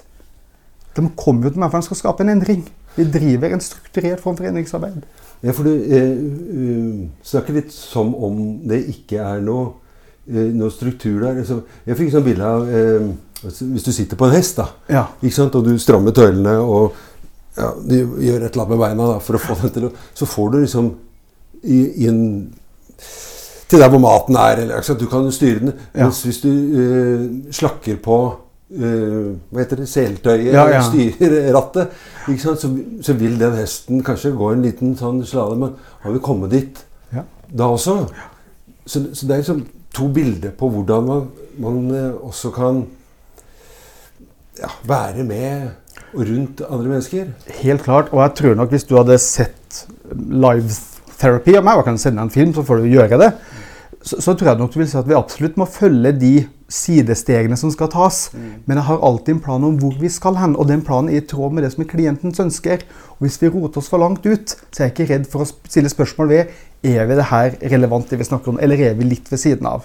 De kommer jo til meg for de skal skape en endring. Vi driver en strukturert form for endringsarbeid. ja, for du eh, uh, snakker litt som om det ikke er noe, eh, noe struktur der. Jeg fikk sånn bilde av eh, altså, Hvis du sitter på en hest, da, Ja. ikke sant? og du strammer tøylene og ja, du gjør et eller annet med beina da, for å få den til å Så får du liksom i, inn til der hvor maten er. Eller? Du kan styre den. Ja. Mens hvis du eh, slakker på eh, hva heter det, seltøyet, Ja, ja. styrer rattet. Så, så vil den hesten kanskje gå en liten sånn slalåm. Men har vi kommet dit Ja. da også? Så, så det er liksom to bilder på hvordan man, man eh, også kan ja, være med og rundt andre mennesker. Helt klart. Og jeg tror nok hvis du hadde sett live therapy av meg, og kan sende deg en film, så får du gjøre det, så, så tror jeg nok du vil si at vi absolutt må følge de sidestegene som skal tas. Men jeg har alltid en plan om hvor vi skal hen, og den planen er i tråd med det som er klientens ønsker. Og hvis vi roter oss for langt ut, så er jeg ikke redd for å stille spørsmål ved er vi det her relevant det vi snakker om, eller er vi litt ved siden av.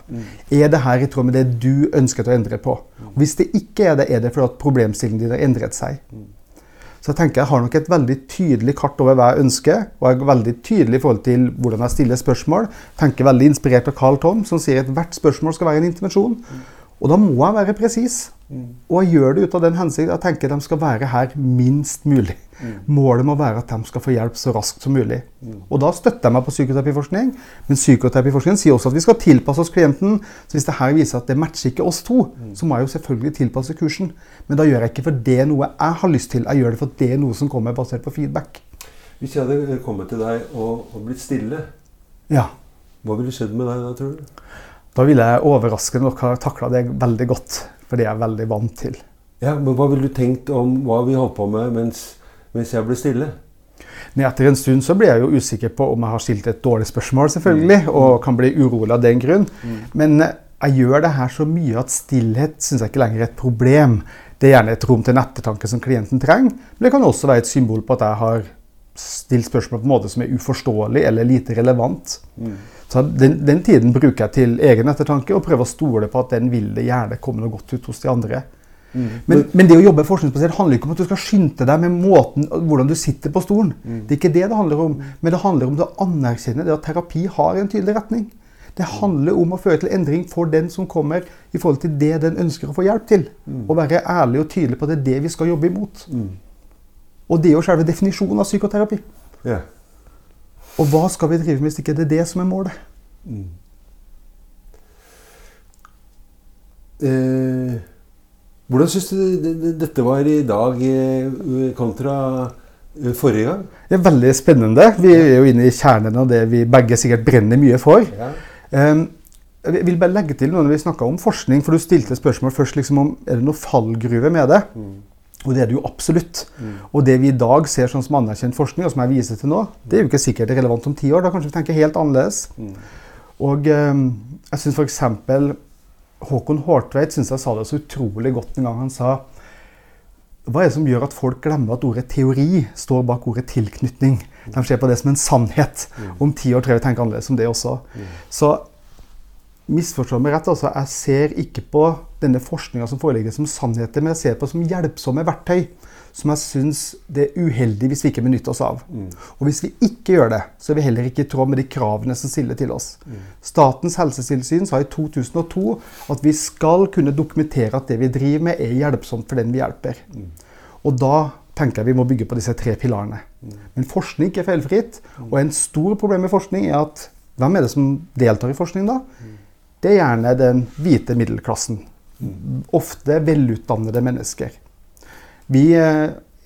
Er det her i tråd med det du ønsket å endre på? Og hvis det ikke er det, er det fordi at problemstillingen din har endret seg. Så jeg tenker jeg har nok et veldig tydelig kart over hva jeg ønsker, og jeg er veldig tydelig i forhold til hvordan jeg stiller spørsmål. tenker veldig inspirert av Carl Tom, som sier at hvert spørsmål skal være en intervensjon. Og da må jeg være presis. Og jeg gjør det ut av den hensikt at jeg tenker de skal være her minst mulig. Målet må være at de skal få hjelp så raskt som mulig. Og da støtter jeg meg på psykoterapiforskning, men psykoterapiforskningen sier også at vi skal tilpasse oss klienten. Så hvis det her viser at det matcher ikke oss to, så må jeg jo selvfølgelig tilpasse kursen. Men da gjør jeg ikke for det er noe jeg har lyst til, jeg gjør det for det er noe som kommer basert på feedback. Hvis jeg hadde kommet til deg og, og blitt stille, Ja. hva ville skjedd med deg da, tror du? Da ville jeg overraskende nok ha takla det veldig godt, for det er jeg veldig vant til. Ja, men Hva ville du tenkt om hva vi holdt på med mens, mens jeg blir stille? Men etter en stund så blir jeg jo usikker på om jeg har stilt et dårlig spørsmål, selvfølgelig, og kan bli urolig av den grunn. Men jeg gjør det her så mye at stillhet syns jeg ikke lenger er et problem. Det er gjerne et rom til en ettertanke som klienten trenger, men det kan også være et symbol på at jeg har stilt spørsmål på en måte som er uforståelig eller lite relevant. Mm. Så den, den, tiden bruker jeg til egen ettertanke og prøver å stole på at den vil det gjerne komme noe godt ut hos de andre. Mm. Men, men, det å jobbe forskningsbasert handler ikke om at du skal skynde deg med måten, hvordan du sitter på stolen. Mm. Det er ikke det det handler om. Men det handler om å anerkjenne det at terapi har en tydelig retning. Det handler om å føre til endring for den som kommer, i forhold til det den ønsker å få hjelp til. Mm. Og være ærlig og tydelig på at det er det vi skal jobbe imot. Mm. Og det er jo selve definisjonen av psykoterapi. Yeah. Og hva skal vi drive med hvis ikke det er det som er målet? Mm. Eh, hvordan syns du dette var i dag eh, kontra eh, forrige gang? Det er veldig spennende. Vi er jo inne i kjernen av det vi begge sikkert brenner mye for. Ja. Um, jeg vil bare legge til noe når vi snakka om forskning, for du stilte spørsmål først liksom om er det noe fallgruve med det. Mm. Og det er det jo absolutt. Mm. Og det vi i dag ser sånn som anerkjent forskning, og som jeg viser til nå, det er jo ikke sikkert relevant om ti år. Da kanskje vi tenker helt annerledes. Mm. Og um, jeg syns f.eks. Håkon Hårtveit synes jeg sa det så utrolig godt en gang. Han sa hva er det som gjør at folk glemmer at ordet teori står bak ordet tilknytning? De ser på det som en sannhet. Mm. Om ti år tror jeg vi tenker annerledes om det også. Mm. Så misforstå meg rett, altså, jeg ser ikke på denne forskninga som foreligger som sannheter, men jeg ser på som hjelpsomme verktøy som jeg syns det er uheldig hvis vi ikke benytter oss av. Mm. Og hvis vi ikke gjør det, så er vi heller ikke i tråd med de kravene som stiller til oss. Mm. Statens helsetilsyn sa i 2002 at vi skal kunne dokumentere at det vi driver med, er hjelpsomt for den vi hjelper. Mm. Og da tenker jeg vi må bygge på disse tre pilarene. Mm. Men forskning er feilfritt. Mm. Og en stor problem med forskning er at hvem er det som deltar i forskning da? Mm. Det er gjerne den hvite middelklassen. Ofte velutdannede mennesker. Vi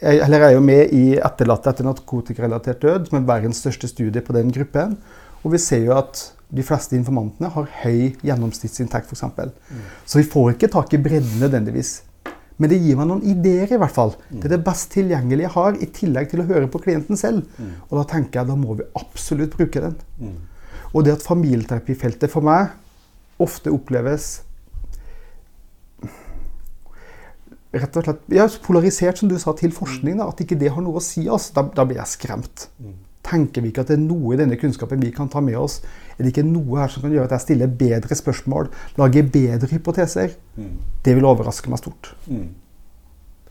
eller er jo med i Etterlatte etter narkotikarelatert død, som er verdens største studie på den gruppen. Og vi ser jo at de fleste informantene har høy gjennomsnittsinntekt, f.eks. Mm. Så vi får ikke tak i bredden nødvendigvis. Men det gir meg noen ideer, i hvert fall. Det er det best tilgjengelige jeg har, i tillegg til å høre på klienten selv. Mm. Og da tenker jeg da må vi absolutt bruke den. Mm. Og det at familieterapifeltet for meg ofte oppleves rett og slett, ja, polarisert, som du sa, til forskning. Da, at ikke det har noe å si oss. Da, da, blir jeg skremt. Mm. Tenker vi ikke at det er noe i denne kunnskapen vi kan ta med oss? Er det ikke noe her som kan gjøre at jeg stiller bedre spørsmål, lager bedre hypoteser? Mm. Det vil overraske meg stort. Mm.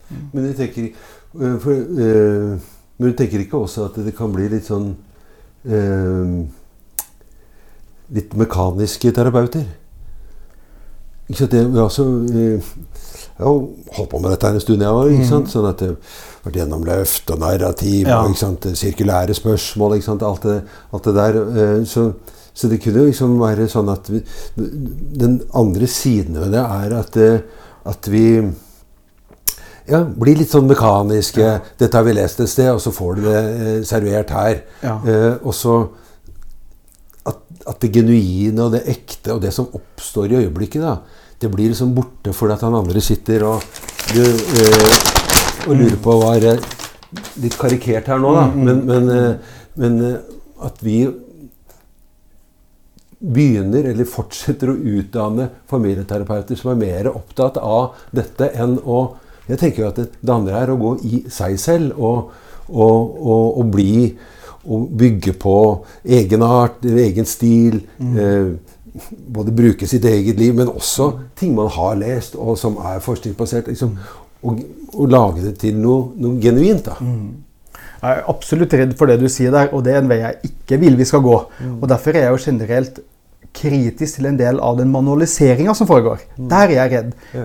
mm. Men, jeg tenker, øh, for, uh, men du tenker ikke også at det kan bli litt sånn uh, Litt mekaniske terapeuter? Ikke sant? Det, altså, uh, jeg har holdt på med dette en stund, jeg òg. Mm. Sånn at det har vært gjennom løft og narrativ ja. og sirkulære spørsmål. Alt det, alt, det, der. Eh, så, så, det kunne liksom være sånn at vi, Den andre siden ved det er at, eh, at vi ja, blir litt sånn mekaniske. Ja. 'Dette har vi lest et sted, og så får du det eh, servert her.' Ja. Eh, og så at, at, det genuine og det ekte og det som oppstår i øyeblikket, da, det blir liksom borte fordi at han andre sitter og, du, eh, og lurer på hva er Litt karikert her nå, da. Mm, mm. Men, men, eh, men øh, at vi begynner, eller fortsetter å utdanne familieterapeuter som er mer opptatt av dette enn å Jeg tenker jo at det, det andre er å gå i seg selv og, og, og, og bli og bygge på egenart, egen stil. Mm. Eh, både bruke sitt eget liv, men også ting man har lest, og som er forskningsbasert. Liksom, og, og, lage det til noe, noe genuint. da. Mm. Jeg er absolutt redd for det du sier der, og det er en vei jeg ikke vil vi skal gå. Mm. Og Derfor er jeg jo generelt kritisk til en del av den manualiseringa som foregår. Mm. Der er jeg redd. Ja.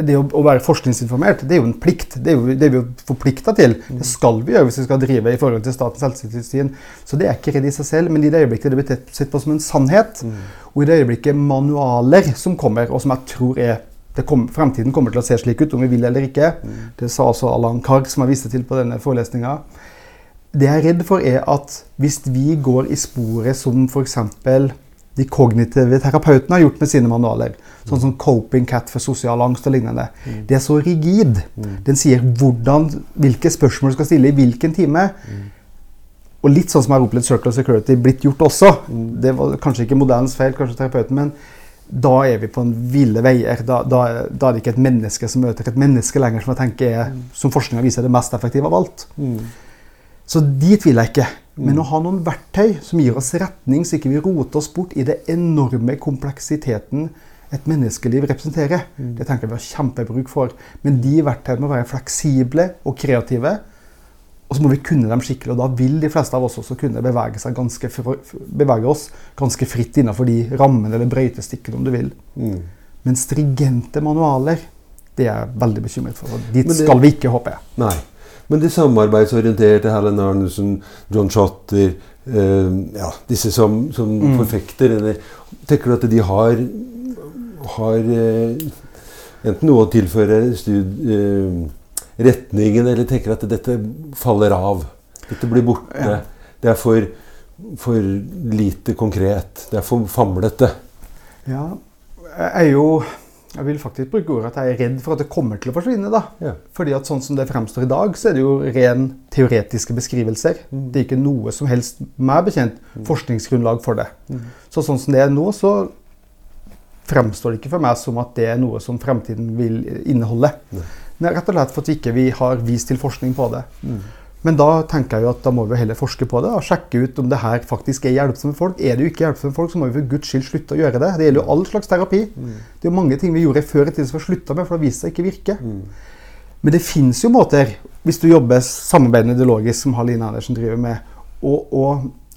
Det å, være forskningsinformert det er jo en plikt. Det er, jo, det er vi jo forplikta til. Mm. Det skal vi gjøre hvis vi skal drive i forhold til Statens helsetilsyn. Så det er ikke redd i seg selv, men i det øyeblikket det blir sett på som en sannhet, mm. og i det øyeblikket manualer som kommer, og som jeg tror er kom, Fremtiden kommer til å se slik ut, om vi vil eller ikke. Mm. Det sa også Allan Karg, som jeg viste til på denne forelesninga. Det jeg er redd for, er at hvis vi går i sporet som f.eks de kognitive terapeutene har gjort med sine manualer. Sånn som Coping Cat for sosial angst og lignende. Mm. Det er så rigid. Den sier hvordan, hvilke spørsmål du skal stille i hvilken time. Mm. Og litt sånn som jeg har opplevd Circle of Security blitt gjort også. Mm. Det var kanskje ikke modellens feil, kanskje terapeuten, men da er vi på en ville veier. Da, da, da er det ikke et menneske som møter et menneske lenger, som jeg tenker er, som forskninga viser, er det mest effektive av alt. Så dit vil jeg ikke. Men å ha noen verktøy som gir oss retning, så ikke vi roter oss bort i det enorme kompleksiteten et menneskeliv representerer, det tenker jeg vi har kjempebruk for. Men de verktøyene må være fleksible og kreative. Og så må vi kunne dem skikkelig, og da vil de fleste av oss også kunne bevege, bevege oss ganske fritt innenfor de rammene eller brøytestikkene, om du vil. Men stringente manualer, det er jeg veldig bekymret for. Dit det- skal vi ikke, håper jeg. Nei. Men de samarbeidsorienterte, Helen Arnesen, John Shotter eh, ja, Disse som, som Mm. forfekter eller Tenker du at de har, har eh, enten noe å tilføre eh, retningen, eller tenker at dette faller av? Dette blir borte. Ja. Det er for, for lite konkret. Det er for famlete. Ja, jeg er jo Jeg vil faktisk bruke ordet at jeg er redd for at det kommer til å forsvinne. da. Ja. Fordi at sånn som det fremstår i dag, så er det jo ren teoretiske beskrivelser. Det er ikke noe som helst, meg bekjent, forskningsgrunnlag for det. Så sånn som det er nå, så fremstår det ikke for meg som at det er noe som fremtiden vil inneholde. Nei. Men rett og slett for at vi ikke har vist til forskning på det. Men da tenker jeg jo at da må vi heller forske på det og sjekke ut om det her faktisk er hjelpsomme folk. Er det jo ikke hjelpsomme folk, så må vi for guds skyld slutte å gjøre det. Det gjelder jo all slags terapi. Det er jo mange ting vi gjorde før i tiden som vi slutta med, for det har vist seg ikke virke. Men det fins jo måter, hvis du jobber samarbeidende ideologisk, som Haline Andersen driver med, å, å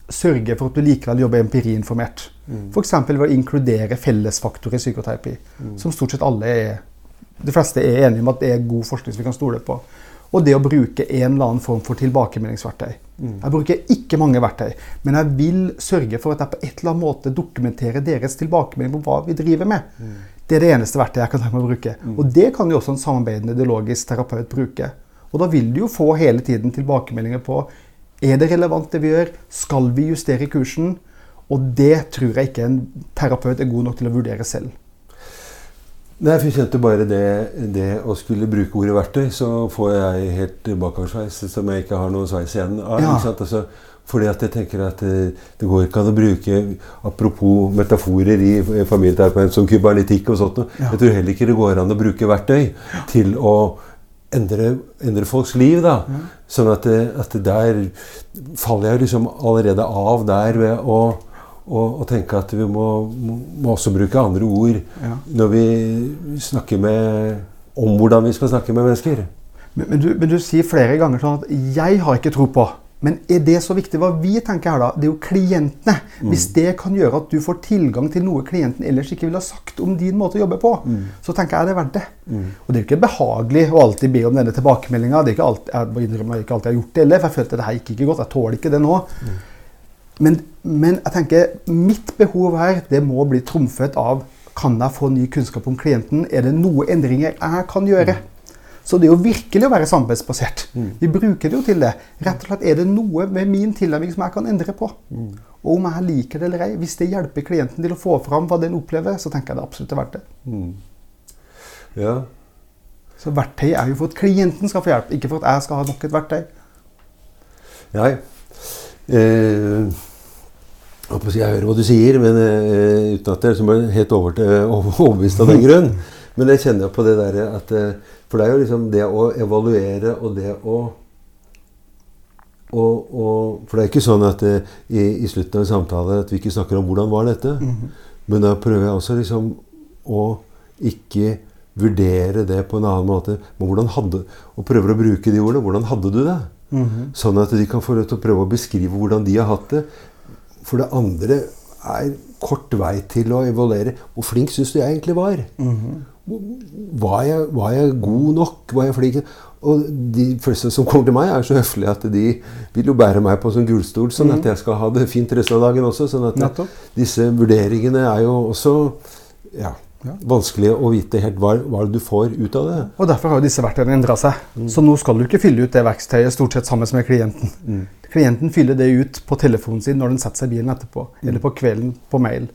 sørge for at du likevel jobber empiriinformert. F.eks. ved å inkludere fellesfaktorer i psykoterapi, som stort sett alle er De fleste er enige om at det er god forskning som vi kan stole på. Og det å bruke en eller annen form for tilbakemeldingsverktøy. Jeg bruker ikke mange verktøy, men jeg vil sørge for at jeg på et eller annet måte dokumenterer deres tilbakemelding på hva vi driver med. Det er det eneste verktøyet jeg kan tenke meg å bruke. Og det kan jo også en samarbeidende ideologisk terapeut bruke. Og da vil du jo få hele tiden tilbakemeldinger på er det relevant det vi gjør, skal vi justere kursen? Og det tror jeg ikke en terapeut er god nok til å vurdere selv. Nei, for jeg kjente bare det, det å skulle bruke ordet verktøy, så får jeg helt bakoversveis som jeg ikke har noen sveis igjen av. Ja. Altså, fordi at jeg tenker at det, det går ikke an å bruke Apropos metaforer i familieterapeut som kybernetikk og sånt. Ja. Jeg tror heller ikke det går an å bruke verktøy til å endre, endre folks liv. da. Sånn at, det, at der faller jeg liksom allerede av der ved å og, og tenke at vi må, må, også bruke andre ord Ja. når vi snakker med om hvordan vi skal snakke med mennesker. Men, men, du, men du sier flere ganger sånn at 'jeg har ikke tro på'. Men er det så viktig hva vi tenker her, da? Det er jo klientene. Hvis det kan gjøre at du får tilgang til noe klienten ellers ikke ville ha sagt om din måte å jobbe på, så tenker jeg det er verdt det. Og det er jo ikke behagelig å alltid be om denne tilbakemeldinga. Jeg må innrømme jeg ikke alltid har gjort det heller, for jeg følte det her gikk ikke godt. Jeg tåler ikke det nå. Men, men jeg tenker mitt behov her det må bli trumfet av kan jeg få ny kunnskap om klienten. Er det noen endringer jeg kan gjøre? Så det er jo virkelig å være samarbeidsbasert. Vi bruker det jo til det. Rett og slett Er det noe med min tilnærming som jeg kan endre på? Og om jeg liker det eller ei, hvis det hjelper klienten til å få fram hva den opplever, så tenker jeg det absolutt er verdt det. Ja. Så verktøy er jo for at klienten skal få hjelp, ikke for at jeg skal ha nok et verktøy. Nei. Eh, jeg hører hva du sier, men uh, uten at jeg liksom er helt over til, overbevist av den grunn. Men jeg kjenner på det derre at uh, For det er jo liksom det å evaluere og det å og, og, For det er ikke sånn at eh, i, i slutten av en samtale at vi ikke snakker om hvordan var dette. Men da prøver jeg også liksom å ikke vurdere det på en annen måte. Men hvordan hadde, og prøver å bruke de ordene. Hvordan hadde du det? Sånn at de kan få lov til å prøve å beskrive hvordan de har hatt det. For det andre er kort vei til å evaluere. Hvor flink syns du jeg egentlig var? Var, jeg, var jeg god nok? Var jeg flink? Og de fleste som kommer til meg, er så høflige at de vil jo bære meg på som gullstol, sånn at jeg skal ha det fint resten av dagen også. sånn at jeg, disse vurderingene er jo også ja, vanskelig å vite helt hva, hva du får ut av det. Og Derfor har disse verktøyene endra seg. Så nå skal du ikke fylle ut det verktøyet stort sett sammen med klienten. Klienten fyller det ut på telefonen sin når den setter seg i bilen etterpå, eller på kvelden på mail.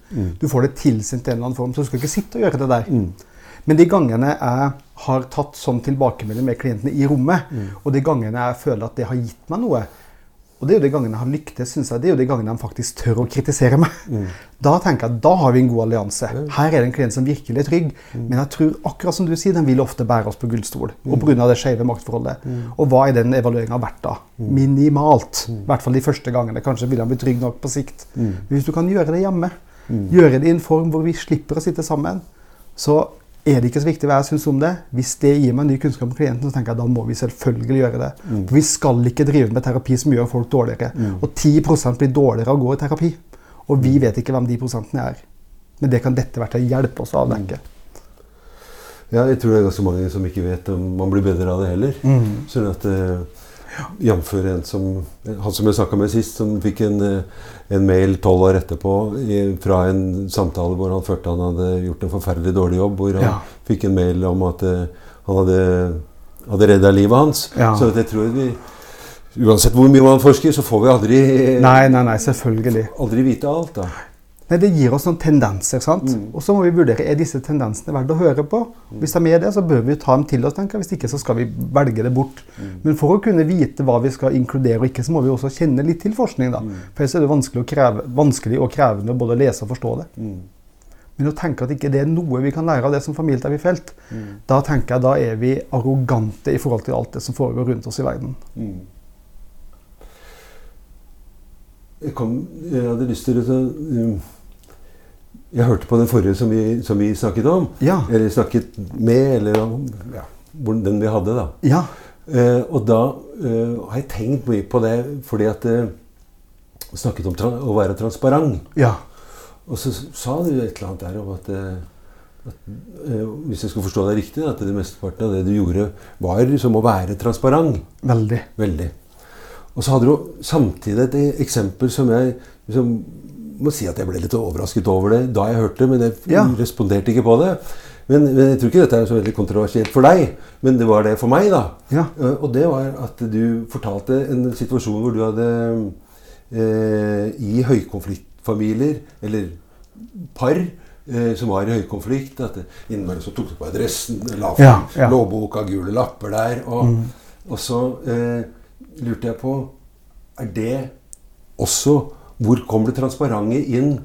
Du får det tilsendt i en eller annen form, så du skal ikke sitte og gjøre det der. Men de gangene jeg har tatt sånn tilbakemelding med klientene i rommet, og de gangene jeg føler at det har gitt meg noe, og det er jo de gangene han har lyktes, synes jeg, det er jo de gangene de faktisk tør å kritisere meg. Da tenker jeg at da har vi en god allianse. Her er det en klient som virkelig er trygg. Men jeg tror akkurat som du sier, den vil ofte bære oss på gullstol. Og pga. det skeive maktforholdet. Og hva er den evalueringa verdt da? Minimalt. I hvert fall de første gangene. Kanskje vil han bli trygg nok på sikt. Men hvis du kan gjøre det hjemme, gjøre det i en form hvor vi slipper å sitte sammen, så er det ikke så viktig hva jeg syns om det. Hvis det gir meg ny kunnskap om klienten, så tenker jeg da må vi selvfølgelig gjøre det. For vi skal ikke drive med terapi som gjør folk dårligere. Og 10 blir dårligere av å gå i terapi. Og vi vet ikke hvem de prosentene er. Men det kan dette verktøyet hjelpe oss å avdekke. Ja, jeg tror det er ganske mange som ikke vet om man blir bedre av det heller. Sånn at uh, Jf. en som han som jeg snakka med sist, som fikk en, eh, en mail tolv år etterpå i, fra en samtale hvor han følte han hadde gjort en forferdelig dårlig jobb. Hvor han Ja. fikk en mail om at uh, han hadde, hadde redda livet hans. Ja. Så jeg tror vi Uansett hvor mye man forsker, så får vi aldri, Nei, nei, nei, selvfølgelig. aldri vite alt. da. Nei, Det gir oss noen tendenser. sant? Og så må vi vurdere er disse tendensene verdt å høre på. Hvis de er det, så bør vi ta dem til oss. tenker. Hvis ikke, så skal vi velge det bort. Men for å kunne vite hva vi skal inkludere og ikke, så må vi også kjenne litt til forskning. da. For ellers er det vanskelig og, kreve, vanskelig og krevende å både lese og forstå det. Men å tenke at ikke det er noe vi kan lære av det som familieterapeut, da tenker jeg da er vi arrogante i forhold til alt det som foregår rundt oss i verden. Jeg, kom, jeg hadde lyst til å um, Jeg hørte på den forrige som vi, som vi snakket om. Ja. Eller snakket med, eller om ja, den vi hadde, da. Ja. Eh, og da eh, har jeg tenkt mye på det fordi at eh, Snakket om å være transparent. Ja. Og så sa du et eller annet der om at, eh, at eh, Hvis jeg skal forstå deg riktig, at det mesteparten av det du gjorde, var som å være transparent. Veldig. Veldig. Og så hadde du samtidig et eksempel som jeg liksom, må si at jeg ble litt overrasket over det da jeg hørte det, men jeg Ja. responderte ikke på det. Men, men jeg tror ikke dette er så veldig kontroversielt for deg, men det var det for meg. da. Ja. Eh, Og det var at du fortalte en situasjon hvor du hadde eh, i høykonfliktfamilier, eller par, eh, som var i høykonflikt at Innimellom så tok du på adressen, la fram Ja, ja. lovboka, gule lapper der. Og, og så eh, lurte jeg på Er det også Hvor kommer det transparente inn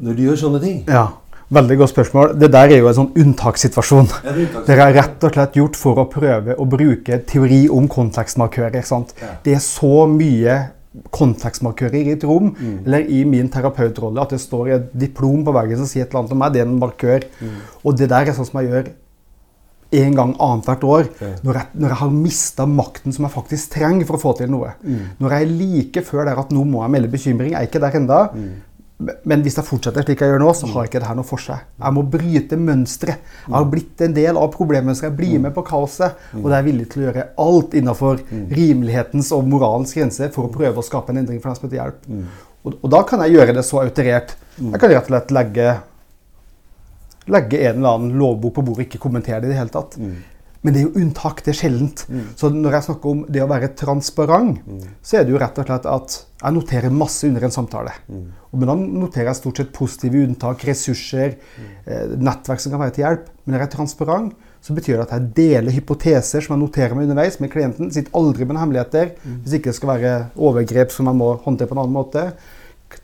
når du gjør sånne ting? Ja, Veldig godt spørsmål. Det der er jo en sånn unntakssituasjon. Ja, det er er rett og slett gjort for å prøve å bruke teori om kontekstmarkører. sant? Ja. Det er så mye kontekstmarkører i et rom, Mm. eller i min terapeutrolle, at det står et diplom på veggen som sier et eller annet om meg. Det er en markør. Mm. Og det der er sånn som jeg gjør en gang annethvert år. Når jeg, når jeg har mista makten som jeg faktisk trenger for å få til noe. Mm. Når jeg er like før der at nå må jeg melde bekymring. Jeg er ikke der enda. Mm. Men hvis jeg fortsetter slik jeg gjør nå, så har ikke det her noe for seg. Jeg må bryte mønsteret. Jeg har blitt en del av problemmønsteret. Jeg blir med på kaoset. Og det er villig til å gjøre alt innenfor rimelighetens og moralens grenser for å prøve å skape en endring for dem som heter hjelp. Og, og da kan jeg gjøre det så autorert. Jeg kan rett og slett legge legge en eller annen lovbok på bordet ikke kommentere det i det hele tatt. Men det er jo unntak. Det er sjeldent. Så når jeg snakker om det å være transparent, så er det jo rett og slett at jeg noterer masse under en samtale. Mm. Men da noterer jeg stort sett positive unntak, ressurser, eh, nettverk som kan være til hjelp. Men når jeg er transparent, så betyr det at jeg deler hypoteser som jeg noterer meg underveis med klienten. Sitter aldri med noen hemmeligheter. Hvis ikke det skal være overgrep som jeg må håndtere på en annen måte.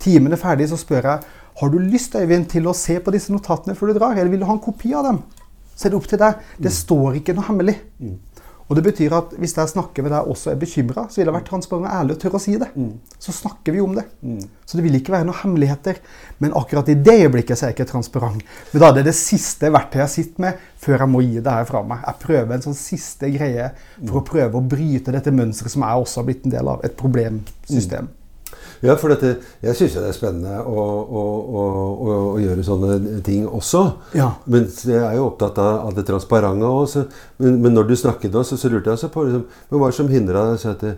Timen er ferdig, så spør jeg har du lyst Øyvind, til å se på disse notatene før du drar, eller vil du ha en kopi av dem? Så er det opp til deg. Det står ikke noe hemmelig. Og det betyr at Hvis jeg snakker med deg og også er bekymra, så vil jeg være transparent og ærlig og tørre å si det. Så snakker vi om det. Så det vil ikke være noen hemmeligheter. Men akkurat i det øyeblikket så er jeg ikke transparent. Men da er det det siste verktøyet jeg sitter med før jeg må gi det her fra meg. Jeg prøver en sånn siste greie for å prøve å bryte dette mønsteret som jeg også har blitt en del av. Et problemsystem. Ja, for dette, jeg syns det er spennende å, å, å, å, gjøre sånne ting også. Ja. Men jeg er jo opptatt av, av det transparente også. Men, men når du snakket nå, så, så lurte jeg også på liksom, men hva som hindra deg å at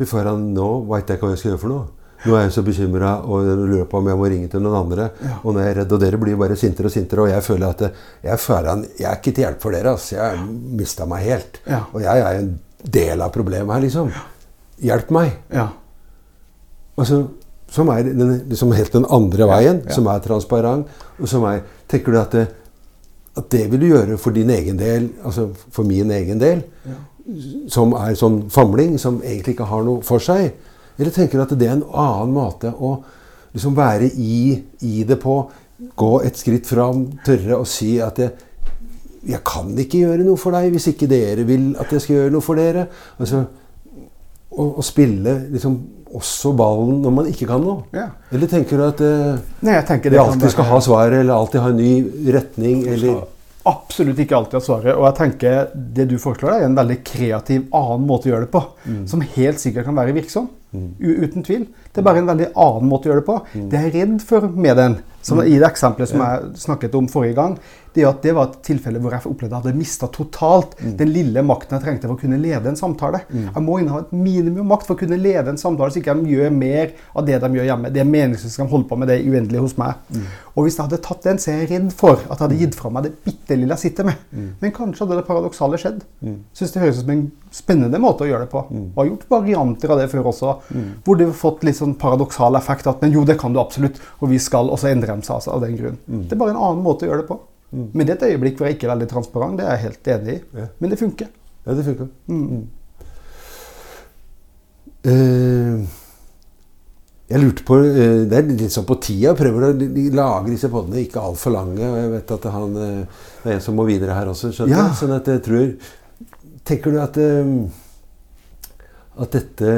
Fy faen, nå veit jeg ikke hva jeg skal gjøre for noe. Nå er jeg så bekymra og lurer på om jeg må ringe til noen andre. Ja. Og jeg er redd, og dere blir bare sintere og sintere. Og jeg føler at jeg, er foran, jeg er ikke til hjelp for dere. Altså. Jeg har mista meg helt. Ja. Og jeg er en del av problemet her, liksom. Hjelp meg. Ja. Altså, som er den, liksom helt den andre veien, ja. som er transparent. Og som er Tenker du at det, at det vil du gjøre for din egen del, altså for min egen del, Ja. som er sånn famling, som egentlig ikke har noe for seg? Eller tenker du at det er en annen måte å liksom være i, i det på? Gå et skritt fram, tørre å si at jeg, jeg kan ikke gjøre noe for deg hvis ikke dere vil at jeg skal gjøre noe for dere. Altså, å, å spille liksom også ballen når man ikke kan noe. Ja. Eller tenker du at eh, Nei, jeg tenker vi alltid skal ha svaret, eller alltid ha en ny retning, eller Absolutt ikke alltid ha svaret. Og jeg tenker det du foreslår, er en veldig kreativ annen måte å gjøre det på. Mm. Som helt sikkert kan være virksom. U uten tvil. Det er bare en veldig annen måte å gjøre det på. Mm. Det jeg er redd for med den, som i det eksempelet som jeg snakket om forrige gang, det er at det var et tilfelle hvor jeg opplevde at jeg hadde mista totalt Mm. den lille makten jeg trengte for å kunne lede en samtale. Jeg må inneha et minimum makt for å kunne lede en samtale, så ikke de gjør mer av det de gjør hjemme. Det er meningsløst de holder på med det uendelig hos meg. Mm. Og hvis jeg hadde tatt den, så er jeg redd for at jeg hadde gitt fra meg det bitte lille jeg sitter med. Mm. Men kanskje hadde det paradoksale skjedd. Syns det høres ut som en spennende måte å gjøre det på. Mm. Og har gjort varianter av det før også, hvor det har fått litt sånn paradoksal effekt at men jo, det kan du absolutt, og vi skal, og så endrer de seg altså av den grunn. Mm. Det er bare en annen måte å gjøre det på. Men det er et øyeblikk hvor jeg ikke er veldig transparent, det er jeg helt enig i. Ja. Men det funker. Ja, det funker. Mm. Uh, jeg lurte på uh, Det er litt sånn på tida. Prøver å lage disse podene ikke altfor lange. Og jeg vet at han, uh, det er en som må videre her også. skjønner Ja. Sånn at jeg tror Tenker du at At dette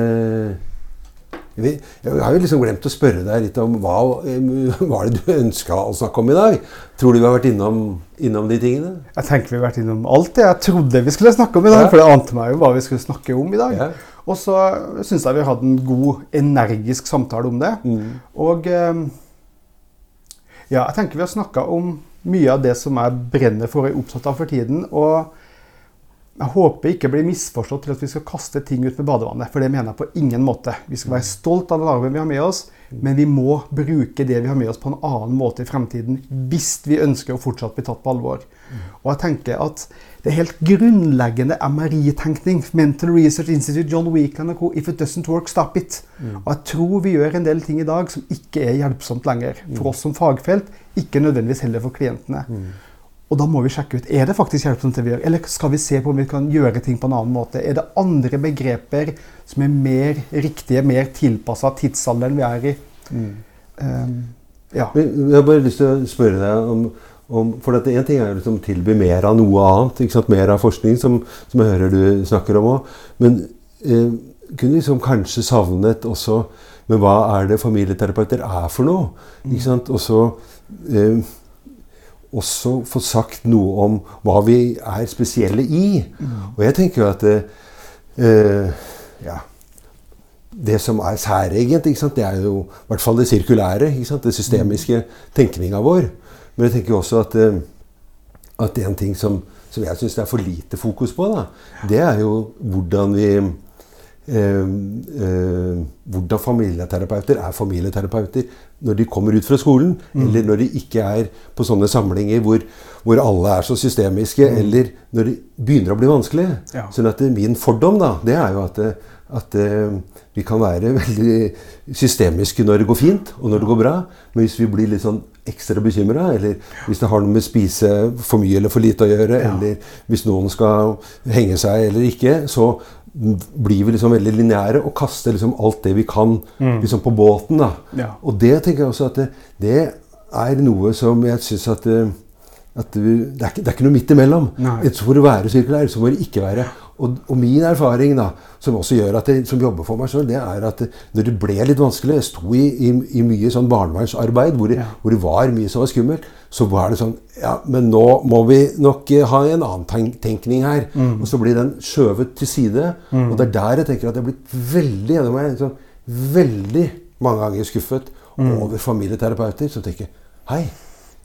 jeg har jo liksom glemt å spørre deg litt om hva var det du ønska å snakke om i dag. Tror du vi har vært innom, innom de tingene? Jeg tenker vi har vært innom alt det jeg trodde vi skulle snakke om i dag. Ja. For det ante meg jo hva vi skulle snakke om i dag. Ja. Og så syns jeg vi hadde en god, energisk samtale om det. Mm. Og ja, jeg tenker vi har snakka om mye av det som jeg brenner for og er opptatt av for tiden. Og jeg håper ikke blir misforstått til at vi skal kaste ting ut med badevannet. For det mener jeg på ingen måte. Vi skal være stolt av arven vi har med oss, men vi må bruke det vi har med oss på en annen måte i fremtiden hvis vi ønsker å fortsatt bli tatt på alvor. Og jeg tenker at det er helt grunnleggende MRI-tenkning. Mental Research Institute, John Weekland og co. If it doesn't work, stop it. Og jeg tror vi gjør en del ting i dag som ikke er hjelpsomt lenger. For oss som fagfelt, ikke nødvendigvis heller for klientene. Og da må vi sjekke ut er det faktisk hjelpsomt det vi gjør, eller skal vi se på om vi kan gjøre ting på en annen måte. Er det andre begreper som er mer riktige, mer tilpassa tidsalderen vi er i? Um, ja. Jeg har bare lyst til å spørre deg om, om For at én ting er å liksom tilby mer av noe annet. Ikke sant? Mer av forskning, som, som jeg hører du snakker om òg. Men eh, kunne liksom kanskje savnet også Men hva er det familieterapeuter er for noe? Ikke sant? Også, eh, også få sagt noe om hva vi er spesielle i. Og jeg tenker jo at eh, ja, det som er særegent, det er jo i hvert fall det sirkulære. Det systemiske tenkninga vår. Men jeg tenker også at, eh, at en ting som, som jeg syns det er for lite fokus på, da, det er jo hvordan vi eh, eh, hvordan familieterapeuter er familieterapeuter når de kommer ut fra skolen, eller når de ikke er på sånne samlinger hvor, hvor alle er så systemiske, eller når det begynner å bli vanskelig. Ja. Sånn at eh, min fordom da, det er jo at, eh, at eh, vi kan være veldig systemiske når det går fint, og når det går bra. Men hvis vi blir litt sånn ekstra bekymra, eller hvis det har noe med spise for mye eller for lite å gjøre, Ja. eller hvis noen skal henge seg eller ikke, så blir vi liksom veldig lineære og kaster liksom alt det vi kan liksom på båten. da. Ja. Og det tenker jeg også at det, det er noe som jeg syns at, eh, at vi, det, er ikke, det er ikke noe midt imellom. Enten så får være sirkulær, så må det ikke være. Og, og min erfaring, da, som også gjør at jeg, som jobber for meg selv, det er at når det ble litt vanskelig Jeg sto i, i, i mye sånn barnevernsarbeid hvor det, Ja. hvor det var mye som var skummelt. Så var det sånn Ja, men nå må vi nok eh, ha en annen tenk tenkning her. Og så blir den skjøvet til side. Og det er der jeg tenker at jeg har blitt veldig gjennom meg, sånn, veldig mange ganger skuffet over familieterapeuter som tenker Hei,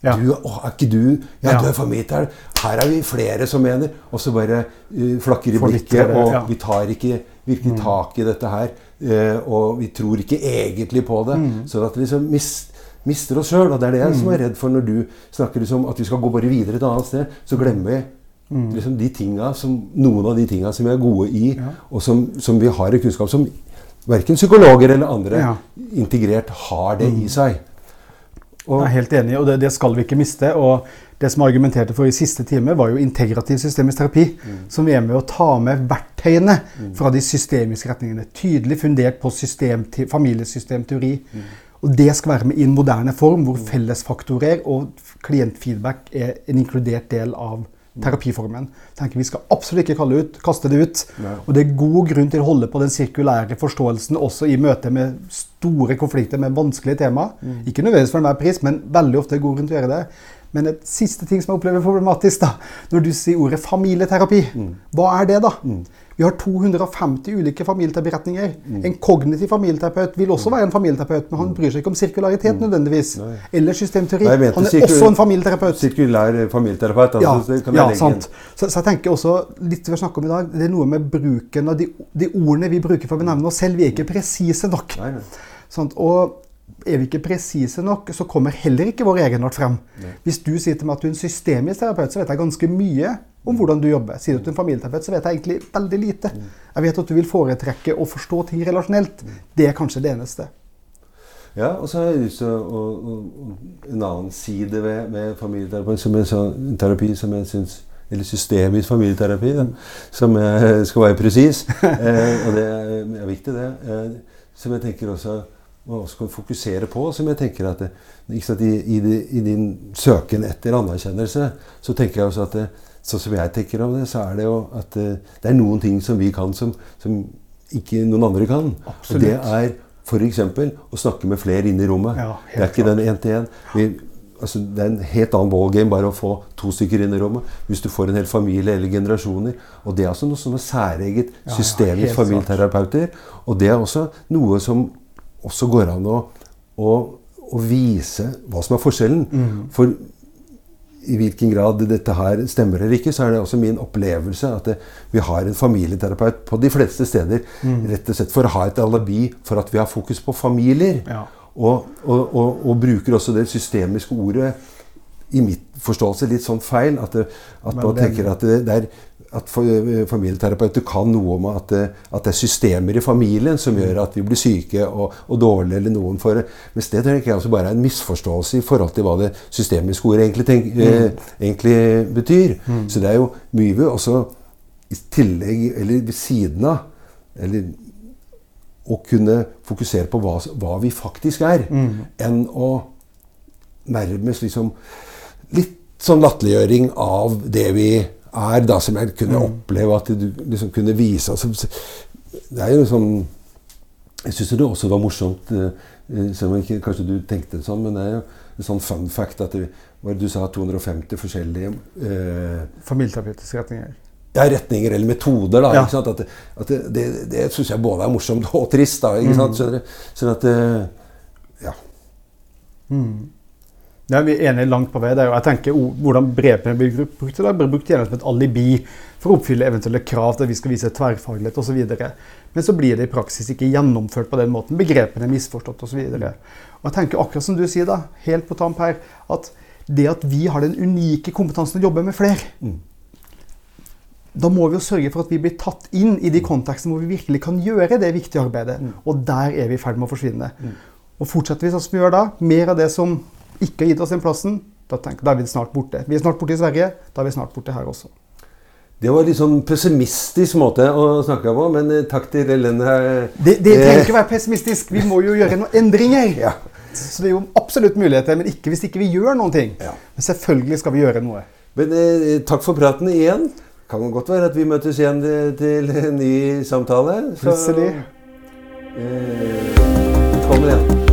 Ja. du, å, er ikke du Ja, Ja. du er familieterapeut. Her er vi flere som mener. Og så bare uh, flakker i blikket, og ja. vi tar ikke virkelig tak i dette her Uh, og vi tror ikke egentlig på det. Mm. Sånn at vi liksom mist, mister oss sjøl. Og det er det jeg som er redd for når du snakker liksom at vi skal gå bare videre et annet sted. Så glemmer vi Mm. liksom de tinga som, noen av de tinga som vi er gode i, og som, som vi har i kunnskap, som verken psykologer eller andre integrert har det i seg. Og, Jeg er helt enig, og det, det skal vi ikke miste. og Det som jeg argumenterte for i siste time, var jo integrativ systemisk terapi. Som er med å ta med verktøyene fra de systemiske retningene. Tydelig fundert på system, familiesystemteori. Og det skal være med i en moderne form, hvor fellesfaktorer og klientfeedback er en inkludert del av terapiformen. Tenker Vi skal absolutt ikke ut, kaste det ut. Nei. Og det er god grunn til å holde på den sirkulære forståelsen også i møte med store konflikter med vanskelige tema. Ikke nødvendigvis for enhver pris, men veldig ofte er god grunn til å gjøre det. Men et siste ting som jeg opplever problematisk, da, når du sier ordet familieterapi, hva er det da? Vi har 250 ulike familieterapiretninger. En kognitiv familieterapeut vil også være en familieterapeut, men han bryr seg ikke om sirkularitet nødvendigvis. Nei. Eller systemteori. Nei, mente Han er sirkul- også en familieterapeut. Sirkulær familieterapeut. Altså, Ja, ja sant. Så, så jeg tenker også, litt vi har snakket om i dag, det er noe med bruken av de, de ordene vi bruker for å benevne oss selv. Vi er ikke presise nok. Nei, nei. Sant? Og er vi ikke presise nok, så kommer heller ikke vår egenart frem. Hvis du sier til meg at du er en systemisk terapeut, så vet jeg ganske mye om hvordan du jobber. Sier du er en familieterapeut, så vet jeg egentlig veldig lite. Jeg vet at du vil foretrekke å forstå ting relasjonelt. Det er kanskje det eneste. Ja, og så har jeg lyst til å, en annen side ved, ved familieterapi, som er så, terapi som jeg syns Eller systemisk familieterapi, da, som jeg skal være presis. Eh, og det er, er viktig, det. Eh, som jeg tenker også man også kan fokusere på. Som jeg tenker at sant, i, i, I din søken etter anerkjennelse, så tenker jeg også at sånn som jeg tenker om det, så er det jo at det er noen ting som vi kan som, som ikke noen andre kan. Og det Absolutt. er f.eks. å snakke med flere inn i rommet. Ja, det er ikke den én-til-én. Altså, det er en helt annen ballgame bare å få to stykker inn i rommet. Hvis du får en hel familie eller generasjoner. Og det er altså noe som er særeget Ja, ja, familieterapeuter. Og det er også noe som også går an å, å, å vise hva som er forskjellen. Mm. For i hvilken grad dette her stemmer eller ikke, så er det også min opplevelse at det, vi har en familieterapeut på de fleste steder Mm. rett og slett for å ha et alibi for at vi har fokus på familier. Ja. Og, og, og, og bruker også det systemiske ordet i mitt forståelse litt sånn feil. At, det, at man det- tenker at, det, det er, at familieterapeuter kan noe om at det, at det er systemer i familien som gjør at vi blir syke og, og dårlige, eller noen for det. Mens det tenker jeg også bare er en misforståelse i forhold til hva det systemiske ordet egentlig, tenk, eh, egentlig betyr. Så det er jo mye vi også i tillegg, eller ved siden av, eller å kunne fokusere på hva, hva vi faktisk er, enn å nærmest liksom Litt sånn latterliggjøring av det vi er, da, som jeg kunne oppleve at du liksom kunne vise. Altså, det er jo sånn Jeg syns det også var morsomt, eh, eh, selv om ikke kanskje du tenkte det sånn, men det er jo en sånn fun fact at det, du sa 250 forskjellige eh, Familieterapeutiske retninger. ja, retninger eller metoder. da, Ja. ikke sant? At, det, at det, det, det syns jeg både er morsomt og trist. da, ikke sant? Du? Sånn at Ja. Ja. Ja, vi er enige langt på vei. der, jeg tenker oh, Hvordan brevpenn blir brukt det blir brukt gjerne som et alibi for å oppfylle eventuelle krav til at vi skal vise tverrfaglighet osv. Men så blir det i praksis ikke gjennomført på den måten. Begrepene er misforstått osv. Og, og jeg tenker akkurat som du sier, da, helt på tamp her, at det at vi har den unike kompetansen å jobbe med flere da må vi jo sørge for at vi blir tatt inn i de kontekstene hvor vi virkelig kan gjøre det viktige arbeidet. Og der er vi i ferd med å forsvinne. Og fortsetter vi sånn som vi gjør da, mer av det som ikke har gitt oss den plassen, da, tenker, da er vi snart borte. Vi er snart borte i Sverige, da er vi snart borte her også. Det var litt sånn pessimistisk måte å snakke på, men eh, takk til Ellen her. Det, det trenger ikke være pessimistisk, vi må jo gjøre noen endringer. Ja. Så det er jo absolutt muligheter, men ikke hvis ikke vi gjør noen ting. Ja. Men selvfølgelig skal vi gjøre noe. Men eh, takk for praten igjen. Kan det godt være at vi møtes igjen eh, til en ny samtale. Så, Plutselig. eh, velkommen igjen.